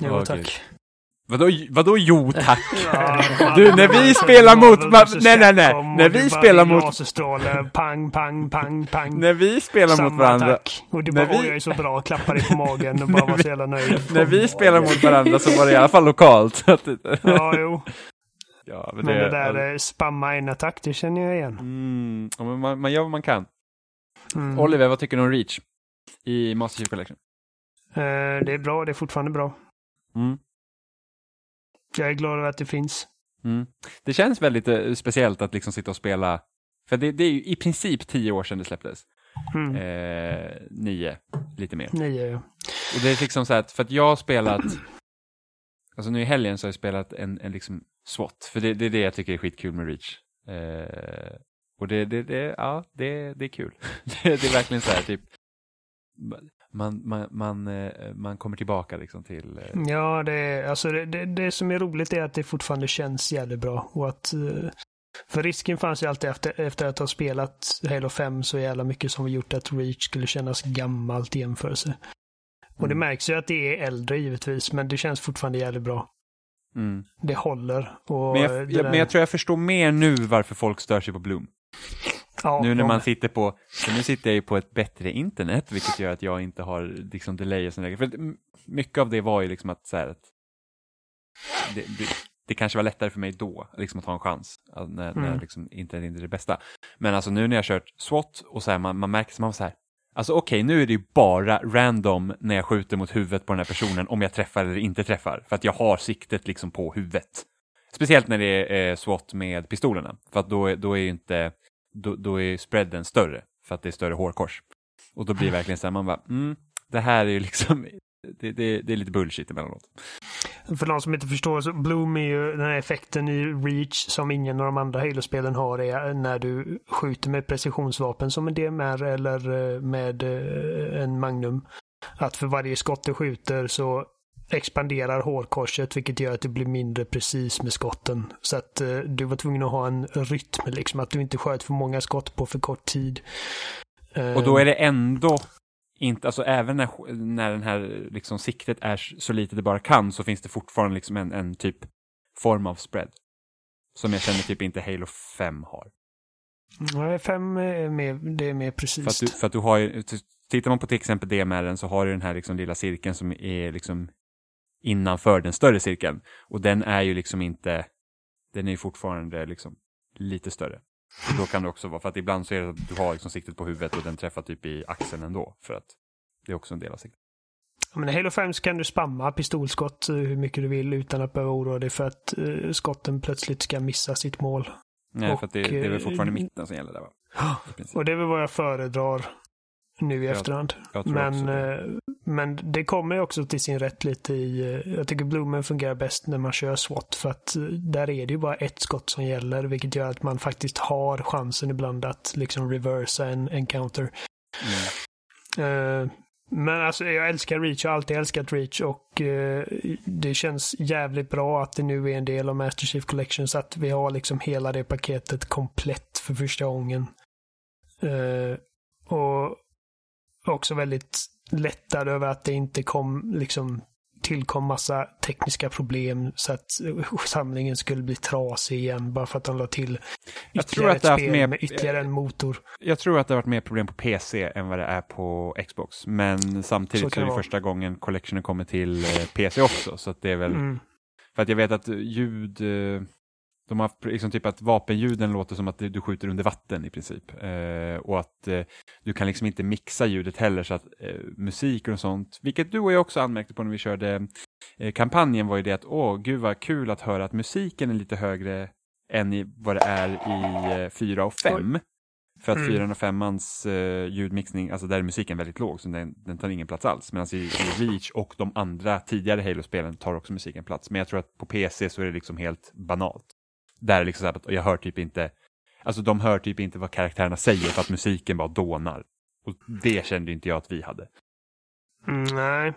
Jo, Åh, tack. gud. Vadå, vadå jo tack? Ja, Du, när vi spelar mot- så nej, nej, nej. När vi spelar mot- pang, pang, pang, pang. När vi spelar Samma mot varandra, attack. Och du bara, vi- jag är så bra, klappar dig på magen och bara var så jävla nöjd. när vi spelar mot varandra så var det i alla fall lokalt. Så Ja, jo. Ja, Men det där eh, spamma en attack, det känner jag igen. Mm, ja, men man, man gör vad man kan. Mm. Oliver, vad tycker du om Reach? I Master Chief Collection? Eh, Det är bra, det är fortfarande bra. Mm. Jag är glad över att det finns. Mm. Det känns väldigt eh, speciellt att liksom sitta och spela, för det, det är ju i princip tio år sedan det släpptes. Mm. Eh, nio, lite mer. Nio, ja. Och det är liksom så att, för att jag har spelat, alltså nu i helgen så har jag spelat en, en liksom SWAT, för det, det är det jag tycker är skitkul med Reach. Eh, och det, det, det, ja, det, det är kul. det, det är verkligen så här, typ, man, man, man, eh, man kommer tillbaka liksom till, eh, Ja, det, är- alltså det, det, det som är roligt är att det fortfarande känns jävligt bra. Och att, eh, för risken fanns ju alltid efter, efter att ha spelat Halo 5 så jävla mycket som vi gjort att Reach skulle kännas gammalt i jämförelse. Och det Mm. märks ju att det är äldre givetvis, men det känns fortfarande jävligt bra. mm. Det håller. Men det jag, där- jag, men jag tror jag förstår mer nu varför folk stör sig på Bloom. ja, Nu när man sitter på, nu sitter jag ju på ett bättre internet, vilket gör att jag inte har liksom delay och sådana grejer. För att mycket av det var ju liksom att, så här, att det, det, det kanske var lättare för mig då, liksom att ha en chans, att när, när Mm. liksom internet inte är det bästa. Men alltså nu när jag kört SWAT och så här, man, man märker, man så här, alltså okej, nu är det ju bara random när jag skjuter mot huvudet på den här personen, om jag träffar eller inte träffar, för att jag har siktet liksom på huvudet. Speciellt när det är eh, SWAT med pistolerna, för att då, är- då är ju inte, då, då är spreaden större, för att det är större hårkors. Och då blir det verkligen så här, man bara, mm, det här är ju liksom, det, det, det är lite bullshit emellanåt. För de som inte förstår så Bloom är ju den här effekten i Reach som ingen av de andra Halo-spelen har är när du skjuter med precisionsvapen som en DMR eller eh, med eh, en Magnum. Att för varje skott du skjuter så expanderar hårkorset vilket gör att det blir mindre precis med skotten. Så att eh, du var tvungen att ha en rytm, liksom att du inte sköt för många skott på för kort tid. Eh, Och då är det ändå inte, alltså även när, när den här liksom siktet är så lite det bara kan så finns det fortfarande liksom en, en typ form av spread. Som jag känner typ inte Halo 5 har. Nej, fem är mer, det är mer precis. För att, du, för att du har ju, tittar man på till exempel DMR så har du den här liksom lilla cirkeln som är liksom innanför den större cirkeln. Och den är ju liksom inte, den är ju fortfarande liksom lite större. Och då kan det också vara, för att ibland så är det att du har liksom siktet på huvudet och den träffar typ i axeln ändå. För att det är också en del av siktet. Ja, men I Halo 5 så kan du spamma pistolskott eh, hur mycket du vill utan att behöva oroa dig för att uh, skotten plötsligt ska missa sitt mål. Nej, Och, för att det, det är väl fortfarande eh, mitten som gäller där va? Princip. Och det är väl vad jag föredrar nu i Jag- efterhand. Jag Men, det. eh, men det kommer ju också till sin rätt lite i... eh, Jag tycker Bloomen fungerar bäst när man kör SWAT. För att eh, där är det ju bara ett skott som gäller. Vilket gör att man faktiskt har chansen ibland att liksom reversa en encounter. Mm. Eh, men alltså jag älskar Reach, jag har alltid älskat Reach och eh, det känns jävligt bra att det nu är en del av Master Chief Collection så att vi har liksom hela det paketet komplett för första gången. Eh, och också väldigt lättad över att det inte kom liksom tillkom massa tekniska problem så att samlingen skulle bli trasig igen bara för att de la till Jag tror ytterligare att ett spel mer- med ytterligare en motor. Jag tror att det har varit mer problem på PC än vad det är på Xbox. Men Så samtidigt så, kan är det vara. första gången collectionen kommer till eh, PC också. Så att det är väl, Mm. för att jag vet att ljud, eh, de har liksom typ att vapenljuden låter som att du skjuter under vatten i princip. Eh, och att eh, du kan liksom inte mixa ljudet heller så att eh, musik och sånt, vilket du och jag också anmärkte på när vi körde eh, kampanjen var ju det att åh gud vad kul att höra att musiken är lite högre än i vad det är i eh, 4 och 5. För att Mm. 4 och 5 eh, ljudmixning, alltså där är musiken väldigt låg, så den, den tar ingen plats alls. Medan i, i Reach och de andra tidigare Halo-spelen tar också musiken plats. Men jag tror att på PC så är det liksom helt banalt. Där är liksom så att jag hör typ inte, alltså de hör typ inte vad karaktärerna säger för att musiken bara dånar. Och det kände inte jag att vi hade. Mm, nej.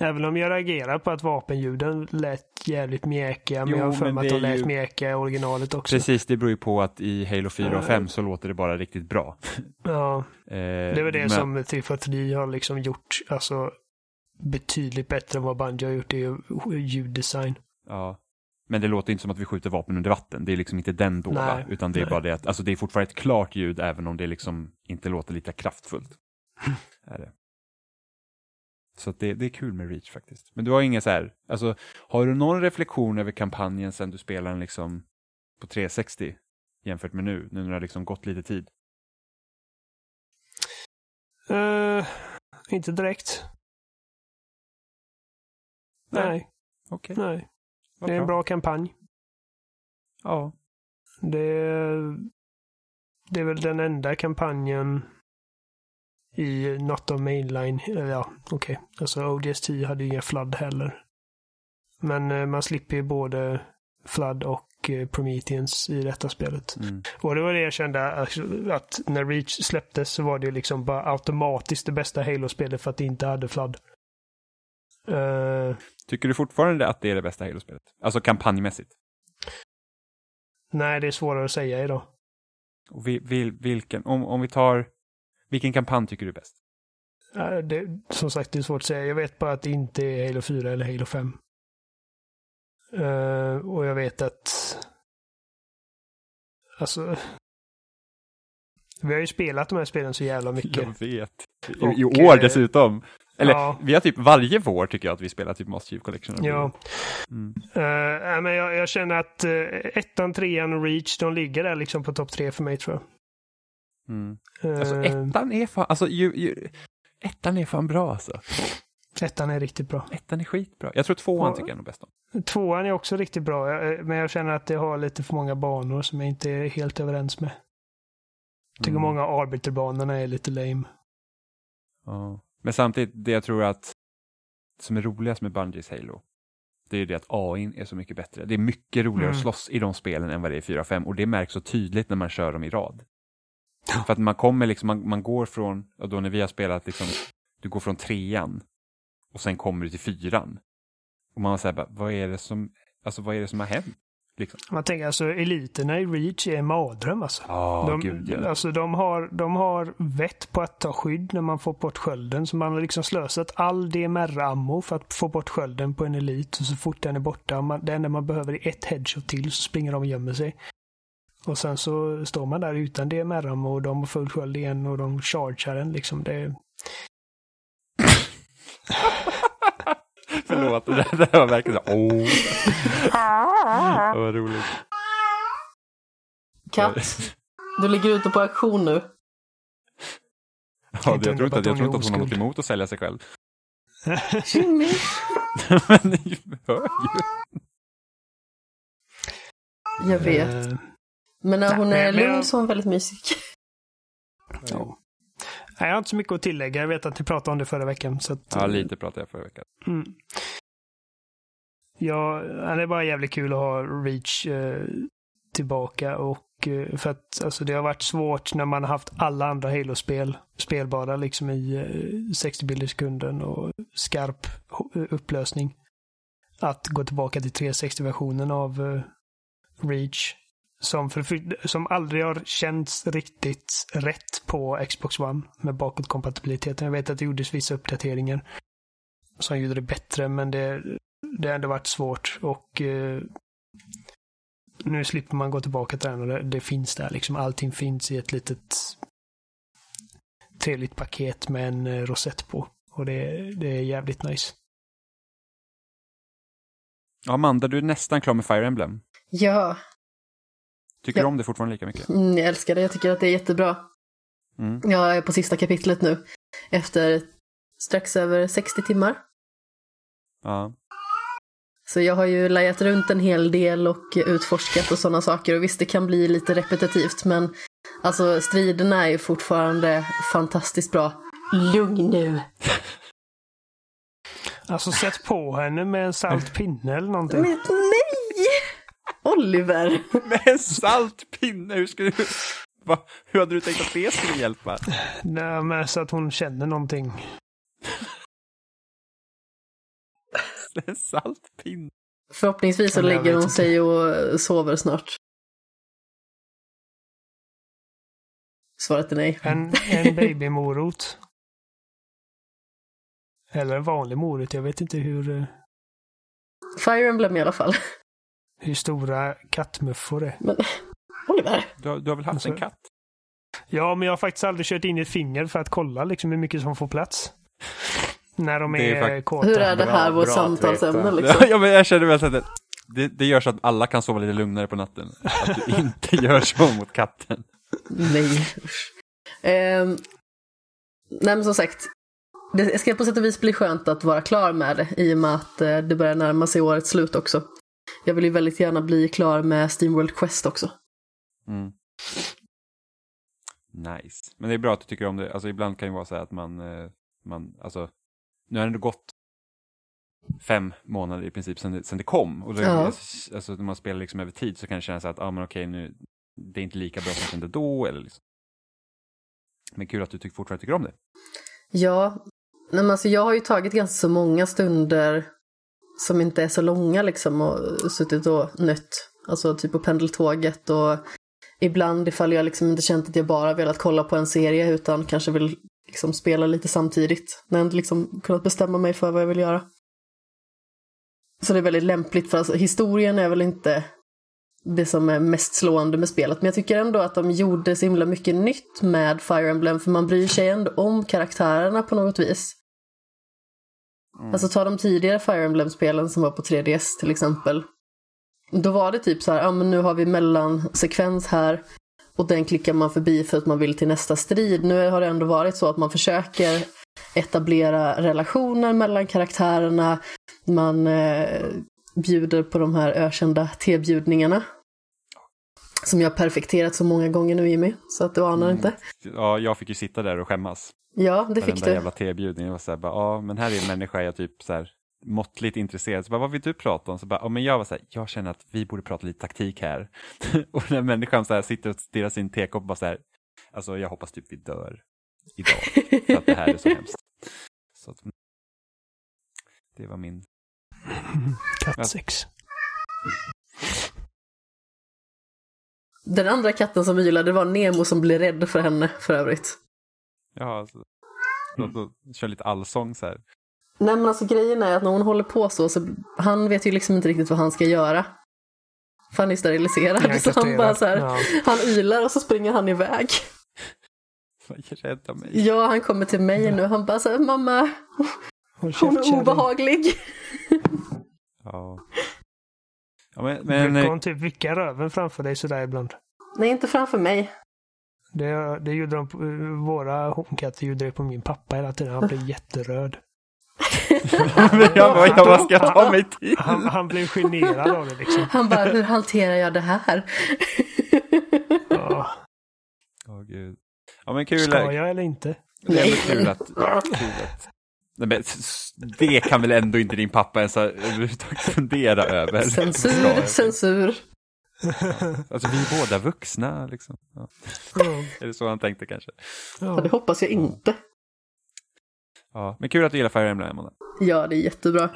Även om jag reagerar på att vapenljuden lät jävligt mjäkiga. Men Jo, jag har för mig att de lät ju- mjäkiga i originalet också. Precis, det beror ju på att i Halo 4 och Eh. 5 så låter det bara riktigt bra. Ja, Eh, det väl det men- som 343 har liksom gjort alltså, betydligt bättre än vad Bungie har gjort i ljuddesign. Ja. Men det låter inte som att vi skjuter vapen under vatten. Det är liksom inte den dåva. Nej, Utan det är nej. bara det att alltså det är fortfarande ett klart ljud även om det liksom inte låter lika kraftfullt. är det. Så det, det är kul med Reach faktiskt. Men du har inga så här, alltså har du någon reflektion över kampanjen sen du spelade den liksom på 360 jämfört med nu, nu när det har liksom gått lite tid? Eh, inte direkt. Nej, Okej, nej. Det är en bra kampanj. Ja. Det är, det är väl den enda kampanjen i Not of Mainline. Ja, okej. Alltså ODST hade ju inga Flood heller. Men eh, man slipper ju både Flood och eh, Prometheus i detta spelet. Mm. Och det var det jag kände att när Reach släpptes så var det liksom bara automatiskt det bästa Halo-spelet för att det inte hade Flood. Eh, Tycker du fortfarande att det är det bästa Halo-spelet? Alltså kampanjmässigt? nej, det är svårare att säga idag. Och vi, vil, vilken, om, om vi tar, vilken kampanj tycker du är bäst? Eh, Det, som sagt, det är svårt att säga. Jag vet bara att det inte är Halo 4 eller Halo 5. Eh, och jag vet att... Alltså... Vi har ju spelat de här spelen så jävla mycket. Jag vet. I, Och, I år dessutom. Eller ja. vi har typ varje vår tycker jag att vi spelar typ Master Chief Collection. Ja. Mm. Uh, men jag, jag känner att uh, ettan, trean och Reach, de ligger där liksom på topp tre för mig tror jag. Mm. Eh, Alltså ettan är fan, alltså ju, ju, ettan är fan bra alltså. ettan är riktigt bra. Ettan är skitbra. Jag tror tvåan Ja. tycker jag är nog bäst om. Tvåan är också riktigt bra, jag, men jag känner att det har lite för många banor som jag inte är helt överens med. Jag tycker Mm. många arbiterbanorna är lite lame. Ja. Men samtidigt, det jag tror att som är roligast med Bungies Halo, det är ju det att AI är så mycket bättre. Det är mycket roligare Mm. att slåss i de spelen än vad det är i 4 och 5 och det märks så tydligt när man kör dem i rad. För att man kommer liksom, man, man går från, och då när vi har spelat liksom, du går från trean och sen kommer du till fyran. Och man säger bara, vad är det som, alltså vad är det som har hänt? Liksom. Man tänker alltså eliterna i Reach är en mardröm alltså. Ja, de, gud ja. alltså de, har, de har vett på att ta skydd när man får bort skölden. Så man har liksom slösat all DMR-ammo för att få bort skölden på en elit. Och så fort den är borta, man, det enda man behöver är ett headshot till så springer de och gömmer sig. Och sen så står man där utan DMR-ammo och de har full sköld igen och de chargear en liksom. Det, Förlåt, det där, det var verkligen så, åh. Det var roligt. katt. Du ligger ute på auktion nu. Ja, jag tror inte jag tror hon inte att hon har något emot att sälja sig själv. Jimmy. Men ni hör ju. Jag vet. Eh, Men när hon är lugn så är hon väldigt mysig. ja. Nej, jag har inte så mycket att tillägga. Jag vet att vi pratade om det förra veckan. Så att, Ja, lite pratade jag förra veckan. Mm. Ja, det är bara jävligt kul att ha Reach eh, tillbaka och eh, för att alltså, det har varit svårt när man har haft alla andra Halo-spel spelbara liksom i eh, 60 bilder i sekunden och skarp ho- upplösning. Att gå tillbaka till 360-versionen av eh, Reach som, för, som aldrig har känts riktigt rätt på Xbox One med bakåtkompatibiliteten. Jag vet att det gjordes vissa uppdateringar som gjorde det bättre, men det, det har ändå varit svårt och eh, nu slipper man gå tillbaka till den och det, det finns där liksom. Allting finns i ett litet trevligt paket med en eh, rosett på och det, det är jävligt nice. Ja, Amanda, du är nästan klar med Fire Emblem. Ja, Tycker Ja. du om det fortfarande lika mycket? mm, jag älskar det. Jag tycker att det är jättebra. Mm. Jag är på sista kapitlet nu. Efter strax över 60 timmar. Ja. Så jag har ju lajat runt en hel del och utforskat och sådana saker. Och visst, det kan bli lite repetitivt, men alltså striderna är ju fortfarande fantastiskt bra. Lugn nu. Alltså sätt på henne med en salt pinne eller någonting. Oliver! Med en saltpinne, hur skulle du... Va? Hur hade du tänkt att det skulle hjälpa? Nej, men så att hon känner någonting. En saltpinne? Förhoppningsvis så lägger hon sig och sover snart. Svaret är nej. En, en babymorot. Eller en vanlig morot. Jag vet inte hur, eh, Fire Emblem i alla fall. Hur stora kattmuffor är. Men Oliver! Du har, du har väl haft en Alltså- katt? Ja, men jag har faktiskt aldrig kört in ett finger för att kolla liksom hur mycket som får plats. När de Det är är, kåta. Hur är det här vårt samtalsämne liksom? Ja, men jag känner väl att det, det, det gör så att alla kan sova lite lugnare på natten. Att du inte gör så mot katten. Nej. Ehm, nej men som sagt, det ska på sätt och vis bli skönt att vara klar med det i och med att eh, det börjar närma sig årets slut också. Jag vill ju väldigt gärna bli klar med Steamworld Quest också. Mm. Nice. Men det är bra att du tycker om det. Alltså ibland kan det vara så här att man, eh, man alltså, nu har det ändå gått fem månader i princip sedan det, sedan det kom. Och då, Ja. alltså, när man spelar liksom över tid så kan det kännas att, ah, men okej, nu, det är inte lika bra som det då. Eller liksom. Men kul att du tyck, fortfarande tycker om det. Ja, nej, men alltså jag har ju tagit ganska så många stunder som inte är så långa liksom och suttit och nött. Alltså typ på pendeltåget och ibland ifall jag liksom inte känt att jag bara velat kolla på en serie utan kanske vill liksom spela lite samtidigt. När jag inte liksom kunnat bestämma mig för vad jag vill göra. Så det är väldigt lämpligt för alltså, historien är väl inte det som är mest slående med spelet. Men jag tycker ändå att de gjorde så himla mycket nytt med Fire Emblem för man bryr sig ändå om karaktärerna på något vis. Mm. Alltså ta de tidigare Fire Emblem-spelen som var på 3DS till exempel. Då var det typ så här, ja men nu har vi mellansekvens här och den klickar man förbi för att man vill till nästa strid. Nu har det ändå varit så att man försöker etablera relationer mellan karaktärerna. Man eh, bjuder på de här ökända tebjudningarna. Som jag har perfekterat så många gånger nu Jimmy, så att du anar Mm. inte. Ja, jag fick ju sitta där och skämmas. Ja, det fick du. jävla tebjudning. Jag var så här, bara, ja, men här är en människa jag typ så här måttligt intresserad. Så bara, vad vill du prata om? Så bara, ja, men jag var så här, jag känner att vi borde prata lite taktik här. och den här människan så här sitter och stirrar sin tekopp och bara så här, alltså jag hoppas typ vi dör idag. För att det här är så hemskt. Så att, det var min. Kattsex. Den andra katten som ylade var Nemo som blev rädd för henne för övrigt. Ja, alltså, låt oss köra lite allsång så här. Nej men alltså grejen är att när hon håller på så, så han vet ju liksom inte riktigt vad han ska göra. För han är steriliserad. Så han bara så här, Ja. han ylar och så springer han iväg. Rädda mig. Ja, han kommer till mig nu. Han bara så här, mamma, hon käft, är obehaglig. Ja. Ja men, men Brukar hon typ vicka röven framför dig sådär ibland? Nej, inte framför mig. Det, det gjorde de, på- våra honkatter gjorde det på min pappa hela tiden. Han blev jätteröd. Jag bara, jag bara, ska jag ta mig tid? Han, han blev generad av det liksom. Han bara, hur hanterar jag det här? Ja, Åh gud. Ja men kul. ska jag eller inte? Det är kul att... Kul att Nej, men, det kan väl ändå inte din pappa ens överhuvudtaget fundera över? Censur, censur. Alltså vi är båda vuxna liksom. Ja. Ja, Är det så han tänkte kanske? Ja, det hoppas jag inte. Ja, men kul att du gillar Fire Emblem, Amanda. Ja, det är jättebra.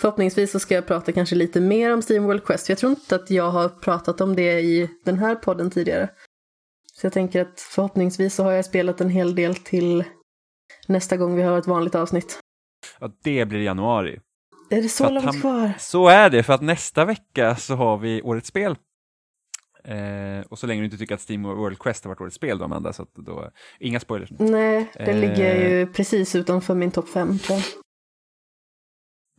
Förhoppningsvis så ska jag prata kanske lite mer om Steam World Quest. Jag tror inte att jag har pratat om det i den här podden tidigare. Så jag tänker att förhoppningsvis så har jag spelat en hel del till nästa gång vi har ett vanligt avsnitt. Ja, det blir i januari. Är det så långt han- kvar? Så är det, för att nästa vecka så har vi årets spel. Eh, och så länge du inte tycker att Steam World Quest har varit årets spel då, Amanda, så att då, inga spoilers nu. Nej, det Eh. ligger ju precis utanför min topp fem.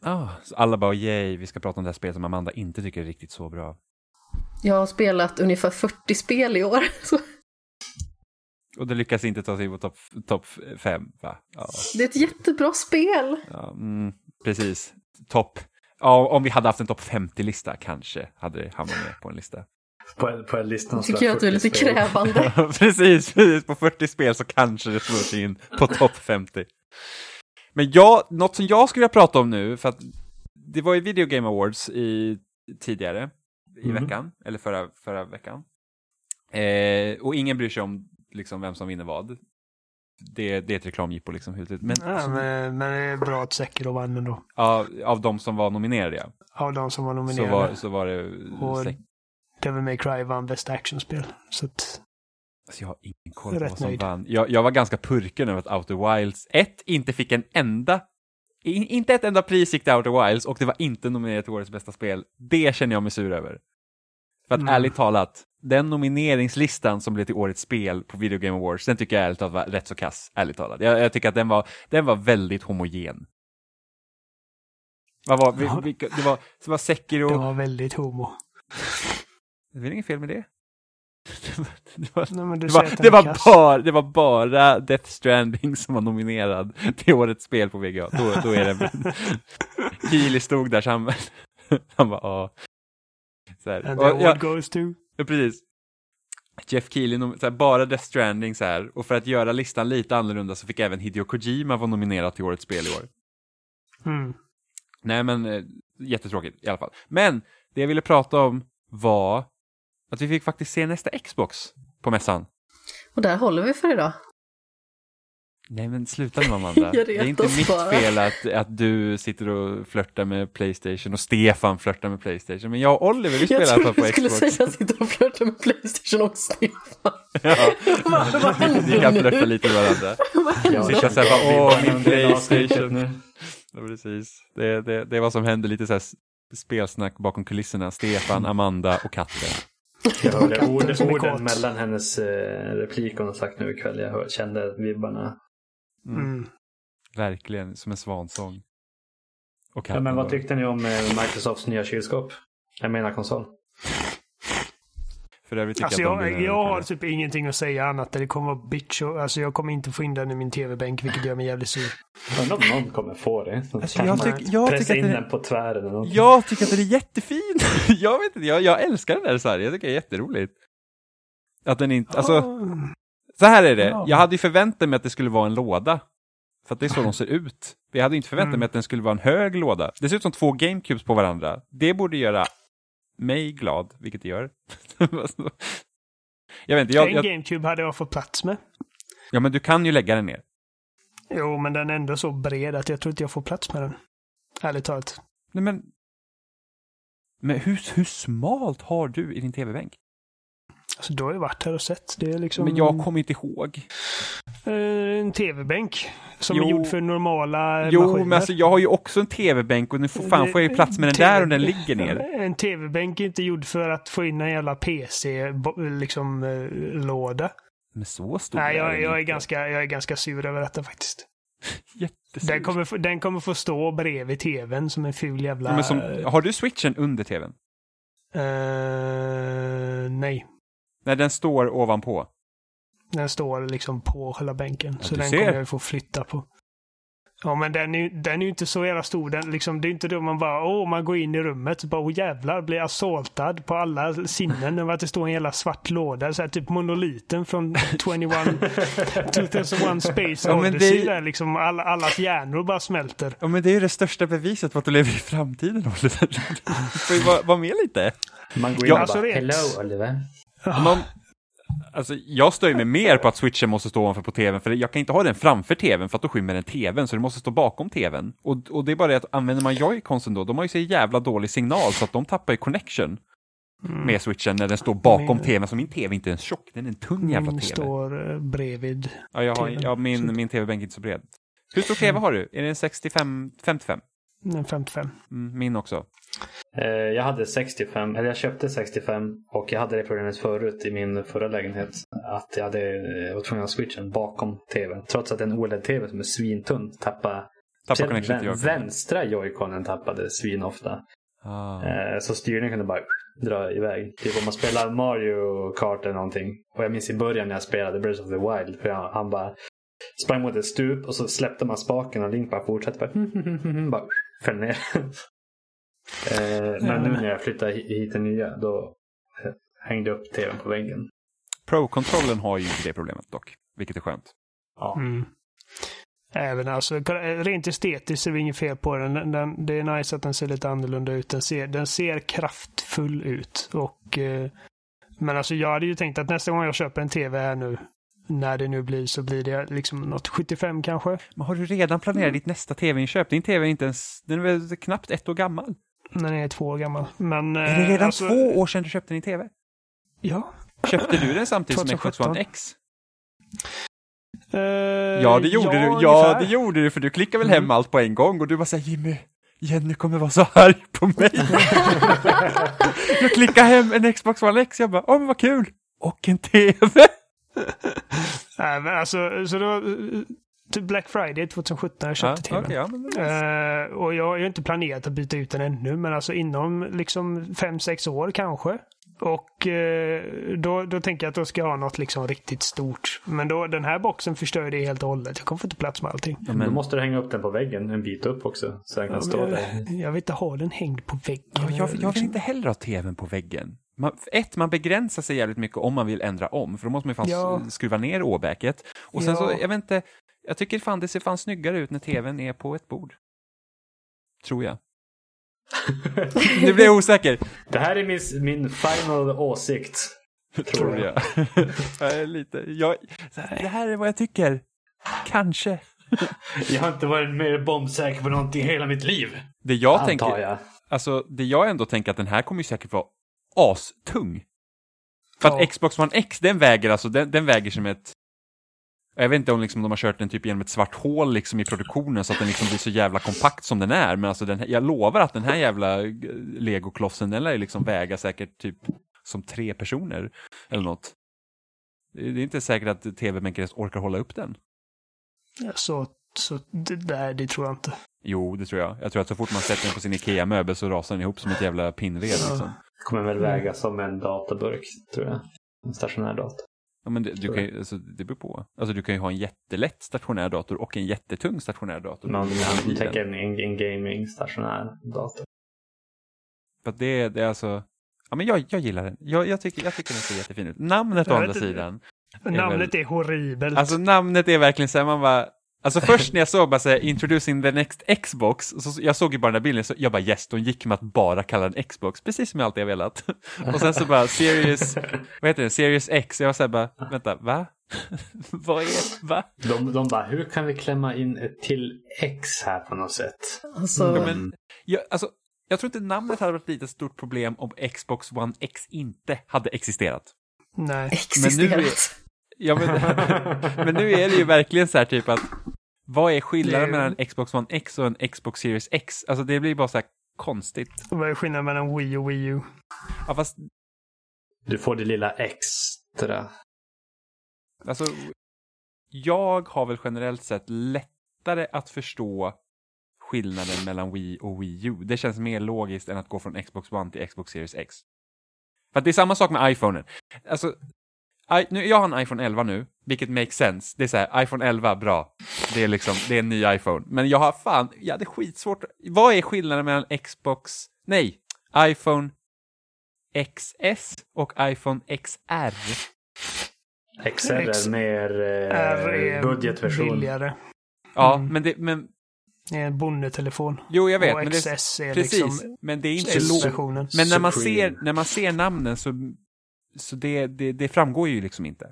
Ah, alla bara, yay, vi ska prata om det här spelet som Amanda inte tycker är riktigt så bra. Jag har spelat ungefär 40 spel i år. Så Och det lyckas inte ta sig på topp top fem, va? Ja, det är ett jättebra spel. ja mm, precis. Topp. Ja, om vi hade haft en topp 50-lista kanske hade det hamnat med på en lista. På, en- på en lista. Tycker jag att du är lite krävande. precis, precis, på 40 spel så kanske det slår sig in på topp 50. Men jag, något som jag skulle vilja prata om nu, för att det var ju Video Game Awards i, tidigare i Mhm. veckan, eller förra, förra veckan. Eh, och ingen bryr sig om liksom, vem som vinner vad. Det, det är ett reklamjippo liksom. Men, Ja, men, men det är bra att Sekiro vann ändå. ja, av de som var nominerade, ja. Av de som var så, nominerade. var, så var det... Och Sek- Devil May Cry vann bästa actionspel. Så att, Alltså jag har ingen koll på vad som nöjd. vann. Jag, jag var ganska purken över att Outer Wilds 1 inte fick en enda, in, inte ett enda pris gick till Outer Wilds och det var inte nominerat till årets bästa spel. Det känner jag mig sur över. För att Mm. ärligt talat, den nomineringslistan som blev till årets spel på Video Game Awards, den tycker jag ärligt talat var rätt så kass, ärligt talat. Jag, jag tycker att den var, den var väldigt homogen. Vad var, vi, vilka, det var, det var Sekiro, det var väldigt homo. det är väl inget fel med det? det var, Nej, det var, det, var bara, det var bara Death Stranding som var nominerad till årets spel på VGA. Då, då är det... Keely stod där så han, han bara ja. Så här. And the ja, award goes to... ja, precis. Jeff Keely, här, bara Death Stranding så här. Och för att göra listan lite annorlunda så fick även Hideo Kojima vara nominerad till årets spel i år. Mm. Nej men, eh, jättetråkigt i alla fall. Men, det jag ville prata om var att vi fick faktiskt se nästa Xbox på mässan. Och där håller vi för idag. Nej men sluta nu Amanda. Jag det är inte mitt bara. fel att, att du sitter och flörtar med Playstation och Stefan flörtar med Playstation. Men jag och Oliver vi spelar i Jag alla trodde fall på du skulle Xbox. säga att jag sitter och flörtar med Playstation och Stefan. Ja, Vad, vad vi händer kan flörta nu? lite med varandra. Vad händer? Sitta så här bara, åh min Det är avsnittet Playstation. nu. Ja, precis. Det, det, det är vad som händer lite så här spelsnack bakom kulisserna. Stefan, Amanda och katten. Jag hörde orden kåt. mellan hennes eh, replik hon har sagt nu ikväll. Jag hör, kände vibbarna. Mm. Mm. Verkligen, som en svansång. Och Ja, men vad tyckte ni om eh, Microsofts nya kylskåp? Jag menar konsol. För övrigt tycker Alltså jag jag, jag har typ ingenting att säga annat det kommer vara bitch och, Alltså jag kommer inte få in den i min tv-bänk vilket gör mig jävligt sur. Undrar om någon kommer få det. Alltså, Kan jag, tyck, jag, pressa tycker in att det, den på tvären eller något. jag tycker att det är jättefin. jag vet inte, jag, jag älskar den där så här. Jag tycker det är jätteroligt. Att den inte, alltså, så här är det. Ja. Jag hade ju förväntat mig att det skulle vara en låda. För att det är så de ser ut. Jag hade inte förväntat Mm. mig att den skulle vara en hög låda. Det ser ut som två GameCubes på varandra. Det borde göra mig glad, vilket det gör. jag vet inte, jag, en jag, GameCube hade jag fått plats med. ja men du kan ju lägga den ner. Jo, men den är ändå så bred att jag tror inte jag får plats med den. Ärligt talat. Nej men, men hur, hur smalt har du i din tv-bänk? Alltså, du har ju varit här och sett. Det är liksom Men jag kommer inte ihåg. eh, en tv-bänk. Som Jo. är gjord för normala Jo, maskiner. men alltså jag har ju också en tv-bänk och nu får fan får jag ju plats med den där och den ligger ner. En tv-bänk är inte gjord för att få in en jävla PC-låda. Liksom, eh, låda. Men så stor Nej, jag, den jag, är ganska, jag är ganska sur över detta faktiskt. Jättesur. Den kommer, den kommer få stå bredvid tvn som en ful jävla... Som, har du switchen under tvn? eh, nej. Nej, den står ovanpå. Den står liksom på själva bänken. så du den ser. kommer jag ju få flytta på. Ja, men den är, ju- den är ju inte så jävla stor. Den, liksom, det är inte då man bara, åh, man går in i rummet och bara, åh jävlar, blir assaultad på alla sinnen över att det står en jävla svart låda. Så här, typ monoliten från 21, 2001 Space Ja, men det- Odyssey. Där liksom alla, allas hjärnor bara smälter. Ja, men det är ju det största beviset på att du lever i framtiden, Oliver. Du får ju vara, vara med lite. Man går in Ja, och alltså bara, hello Oliver. Man, alltså, jag stör mig mer på att switchen måste stå ovanför på tvn, för jag kan inte ha den framför tvn för att då skymmer den tvn, så det måste stå bakom tvn. Och, och det är bara det att använder man joy-consen då, de har ju så jävla dålig signal så att de tappar ju connection med switchen när den står bakom Min- tvn, så min tv är inte ens tjock, den är en tung jävla Min tv. står eh, bredvid. Ja, jag har, ja, min, Så- min tv-bänk är inte så bred. Hur stor tv har du? Är det en 65, 55? En 55. Mm, min också. Eh, Jag hade 65, eller jag köpte 65 och jag hade det problemet förut i min förra lägenhet. Att jag hade, eh, var tvungen att switchen bakom tvn. Trots att en OLED-tv som är svintunn tappade Tappa speciellt connection till vänstra joyconen tappade svinofta. ah. Eh, Så styrningen kunde bara dra iväg. Typ om man spelar Mario Kart eller någonting. Och jag minns i början när jag spelade Breath of the Wild. För jag, han bara sprang mot ett stup och så släppte man spaken och Link bara fortsatte. Bara, bara föll ner. Eh, Men nu när jag flyttade hi- hit till nya då hängde jag upp tvn på väggen. Pro-kontrollen har ju inte det problemet dock, vilket är skönt. Ja. Mm. Även alltså, rent estetiskt är det inget fel på den. den, den. Det är nice att den ser lite annorlunda ut. Den ser, den ser kraftfull ut. Och, eh, men alltså jag hade ju tänkt att nästa gång jag köper en tv här nu, när det nu blir, så blir det liksom något 75 kanske. Men har du redan planerat ditt nästa tv-inköp? Din tv är inte ens, den är väl knappt ett år gammal? När den är två år gammal. Men, Är det eh, redan alltså, två år sedan du köpte din tv? Ja. Köpte du den samtidigt som Xbox 2017. One X? Eh, Ja, det gjorde du. Ja, ungefär. det gjorde du, för du klickade väl Mm. hem allt på en gång och du var såhär Jimmy, Jenny kommer vara så arg på mig. jag klickade hem en Xbox One X, jag bara, åh men vad kul! Och en tv! Nej, men alltså, så då, eh, typ Black Friday 2017 jag köpte ja, tvn. okej, ja. Eh, och jag har ju inte planerat att byta ut den ännu, men alltså inom liksom fem sex år kanske. Och eh, då, då tänker jag att då ska jag ha något liksom riktigt stort. Men då, den här boxen förstör det helt och hållet. Jag kommer få inte plats med allting. Ja, Då men, måste du hänga upp den på väggen en bit upp också. Så den kan stå Men, där. jag vill inte ha den hängd på väggen. ja, jag, jag vill inte heller ha tvn på väggen. Man, ett, man begränsar sig jävligt mycket om man vill ändra om, för då måste man ju fan Ja. skruva ner åbäket. Och sen så, Ja. jag vet inte, jag tycker fan det ser fan snyggare ut när tvn är på ett bord. Tror jag. nu blir jag osäker. Det här är min, min final åsikt. Tror jag. jag är lite, jag, det här är vad jag tycker. Kanske. Jag har inte varit mer bombsäker på någonting i hela mitt liv. Det jag antar tänker, jag. alltså det jag ändå tänker att den här kommer ju säkert vara astung. För att Ja. Xbox One X, den väger alltså, den, den väger som ett jag vet inte om liksom de har kört den typ genom ett svart hål liksom i produktionen så att den liksom blir så jävla kompakt som den är. Men alltså den, jag lovar att den här jävla eh, legoklossen, den lär liksom väga säkert typ som tre personer eller något. Det är inte säkert att tv-bänken ens orkar hålla upp den. Ja, Så, så det, där, det tror jag inte. Jo, det tror jag. Jag tror att så fort man sätter den på sin IKEA-möbel så rasar den ihop som ett jävla pinnved liksom. Kommer väl väga som en databurk, tror jag. En stationär dator. Ja, men det, du kan ju, alltså, det beror på. Alltså du kan ju ha en jättelätt stationär dator och en jättetung stationär dator. Han bilen. tänker en, en, en gaming stationär dator. För det, det är alltså, ja men jag, jag gillar den. Jag, jag, tycker, jag tycker den ser jättefin ut. Namnet å andra sidan. Namnet är horribelt. Alltså namnet är verkligen så här, man bara, alltså först när jag såg bara här, introducing the next Xbox, så jag såg ju bara den där bilden, så jag bara yes, de gick med att bara kalla den Xbox, precis som jag alltid har velat. Och sen så bara Series, vad heter det, Series X, jag var så här bara, vänta, va? vad är, va? De, de bara, hur kan vi klämma in ett till X här på något sätt? Alltså, Ja, men, jag, alltså, jag tror inte namnet hade varit lite stort problem om Xbox One X inte hade existerat. Nej. existerat. Ja, men, men nu är det ju verkligen så här typ att vad är skillnaden Det- mellan en Xbox One X och en Xbox Series X? Alltså det blir bara så här konstigt. Vad är skillnaden mellan Wii och Wii U? Ja, fast Du får det lilla extra. alltså, jag har väl generellt sett lättare att förstå skillnaden mellan Wii och Wii U. Det känns mer logiskt än att gå från Xbox One till Xbox Series X. För att det är samma sak med iPhonen. Alltså, I, nu, jag har en iPhone 11 nu, vilket makes sense. Det är så här, iPhone 11, bra. Det är liksom, det är en ny iPhone. Men jag har fan, jag hade skitsvårt. Vad är skillnaden mellan Xbox, nej, iPhone XS och iPhone XR? XR är mer eh, är budgetversion. billigare. Ja, Mm. men det, men, Det är en bondetelefon. jo jag vet. och men det, XS är precis, liksom men det är inte. S-versionen. Men när man, ser, när man ser namnen så, så det, det, det framgår ju liksom inte.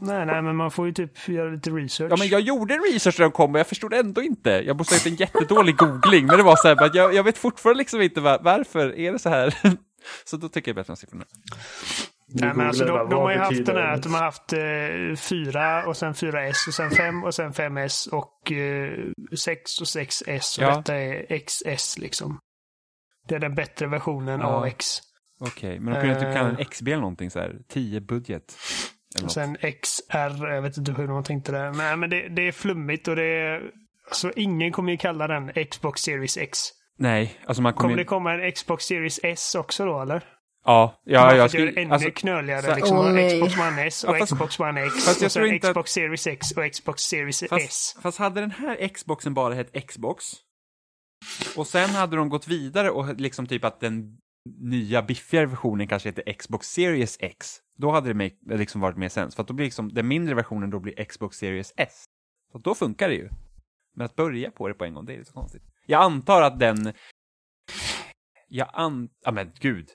Nej, nej, men man får ju typ göra lite research. Ja, men jag gjorde research när de kom och jag förstod ändå inte. Jag måste ha gjort en jättedålig googling, men det var så här, att jag, jag vet fortfarande liksom inte var, varför är det så här. Så då tycker jag bättre om siffrorna. Nej, men alltså, de, de har ju haft den här att de har haft eh, 4 och sen 4S och sen 5 och sen 5S och eh, 6 och 6S och Ja. detta är XS liksom. Det är den bättre versionen Ja. av X. Okej, men de kunde typ kalla Eh. en XB eller någonting så här, 10 budget. Eller Och något. sen XR, jag vet inte hur de tänkte där. Nej, men det, det är flummigt och det är... Alltså ingen kommer ju kalla den Xbox Series X. Nej, alltså man kommer Kommer det komma en Xbox Series S också då eller? Ja, ja, Varför jag att skulle... ännu Alltså, knöligare. så- liksom, nej. Xbox One S och Ja, fast- Xbox One X. fast jag och sen tror inte att- Xbox Series X och Xbox Series S. fast, fast hade den här Xboxen bara hett Xbox och sen hade de gått vidare och liksom typ att den nya biffigare versionen kanske heter Xbox Series X. Då hade det make, liksom varit mer sens. För att då blir liksom den mindre versionen då blir Xbox Series S. Så då funkar det ju. Men att börja på det på en gång, det är lite konstigt. Jag antar att den... Jag an... Ja men gud.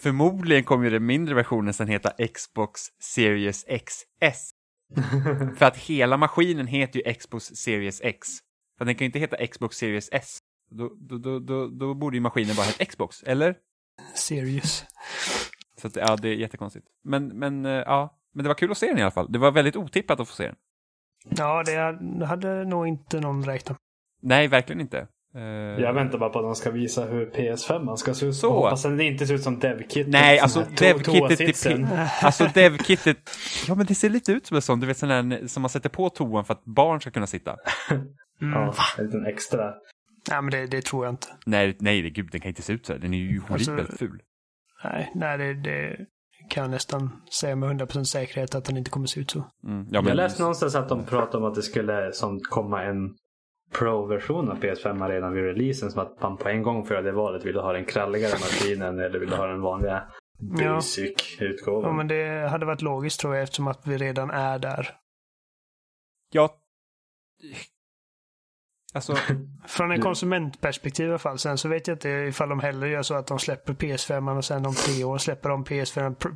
Förmodligen kommer ju den mindre versionen sen heta Xbox Series XS. För att hela maskinen heter ju Xbox Series X. För den kan ju inte heta Xbox Series S. Då, då, då, då, då borde ju maskinen bara heta Xbox, eller? Serious. Så att, ja, det är jättekonstigt. Men, men, eh, ja, men det var kul att se den i alla fall. Det var väldigt otippat att få se den. Ja, det hade- nog inte någon räknat med. Nej, verkligen inte. Eh, Jag väntar bara på att de ska visa hur PS5 man ska se ut. Så. Och Hoppas att det inte ser ut som DevKit. Nej, alltså to- DevKittet är Alltså DevKittet, ja men det ser lite ut som en sån, du vet sån där som man sätter på toan för att barn ska kunna sitta. Mm. Ja, en liten extra. Nej, men det, det tror jag inte. Nej, nej, det, gud, den kan inte se ut så här. Den är ju Alltså- horribelt ful. Nej, nej det, det kan jag nästan säga med 100% säkerhet att den inte kommer se ut så. Mm, ja, Jag men, läste någonstans att de pratade om att det skulle som, komma en Pro-version av PS5 redan vid releasen. Som att man på en gång får göra det valet. Vill du ha den kralligare maskinen eller vill du ha den vanliga Ja. basic-utgåvan? Ja, men det hade varit logiskt tror jag eftersom att vi redan är där. ja. Alltså, Från en Du- konsumentperspektiv i alla fall. Sen så vet jag inte ifall de heller gör så att de släpper PS5 och sen om tre år släpper de PS5 Pro,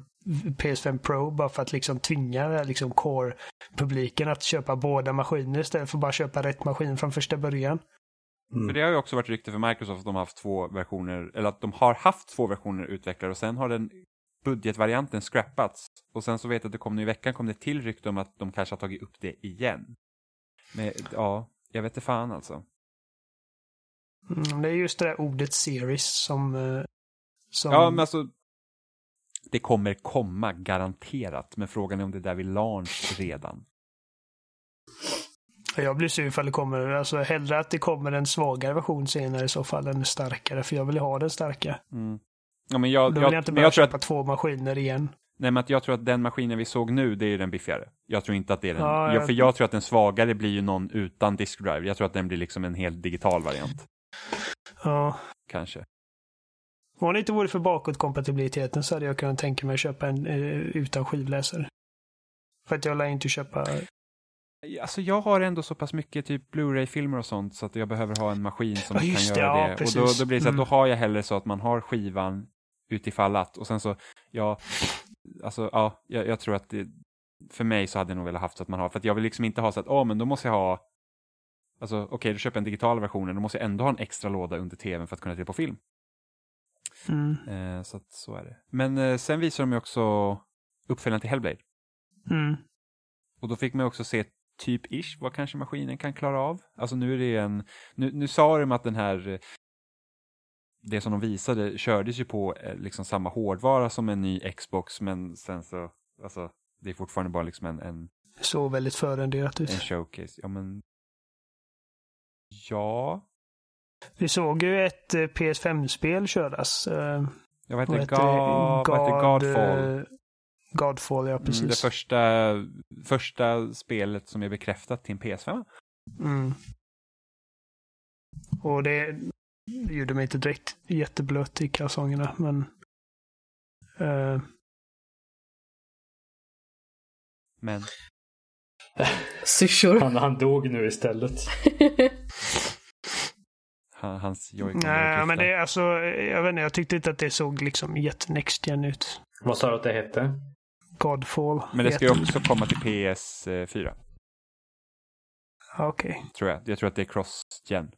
PS5 Pro bara för att liksom tvinga liksom core-publiken att köpa båda maskiner istället för att bara köpa rätt maskin från första början. Mm. För det har ju också varit rykte för Microsoft att de har haft två versioner, eller att de har haft två versioner utvecklade och sen har den budgetvarianten scrappats. Och sen så vet jag att det kom nu i veckan kom det till rykte om att de kanske har tagit upp det igen. Men ja, jag vet inte fan alltså. Mm, det är just det där ordet series som... eh, som Ja, men alltså. Det kommer komma garanterat, men frågan är om det är där vid launch redan. Jag blir sur ifall det kommer, alltså hellre att det kommer en svagare version senare i så fall än en starkare. För jag vill ha den starka. Mm. Ja, men jag, Då vill jag inte jag tror köpa att, två maskiner igen. Nej, men att jag tror att den maskinen vi såg nu, det är den biffigare. Jag tror inte att det är den. Ja, Ja, jag- för jag tror att den svagare blir ju någon utan disk drive. Jag tror att den blir liksom en helt digital variant. Ja. Kanske. Om det inte vore för bakåtkompatibiliteten så hade jag kunnat tänka mig att köpa en eh, utan skivläsare. För att jag lär inte köpa... Alltså jag har ändå så pass mycket typ Blu-ray-filmer och sånt så att jag behöver ha en maskin som Ja, kan det. göra Ja, det. och precis. då, då blir det så att då Mm. har jag hellre så att man har skivan utifall att och sen så, ja, alltså ja, jag, jag tror att det, för mig så hade jag nog velat haft så att man har, för jag vill liksom inte ha så att, åh men då måste jag ha, alltså okej, då köper jag en digital versionen, då måste jag ändå ha en extra låda under tvn för att kunna titta på film. Mm. Eh, så att så är det. Men eh, sen visar de ju också uppföljaren till Hellblade. Mm. Och då fick man också se typ ish vad kanske maskinen kan klara av. Alltså nu är det en, nu, nu sa de att den här, det som de visade kördes ju på eh, liksom samma hårdvara som en ny Xbox men sen så, alltså det är fortfarande bara liksom en, en, Så väldigt förrenderat en ut. showcase. Ja men, ja, Vi såg ju ett eh, PS5-spel köras. Jag vet inte? God, vad heter Godfall? eh, Godfall, ja precis. Mm, det första, första spelet som är bekräftat till en PS5. Mm. Och det gjorde mig inte direkt jätteblöt i kalsongerna, men... eh, Men Syrsor. Han, han dog nu istället. han, hans joy nej, men det är alltså, jag vet inte, jag tyckte inte att det såg liksom jätte-next gen ut. Vad sa du att det hette? Godfall. Men det ska ju också komma till PS4, Ja, Okej. tror jag. Jag tror att det är cross-gen.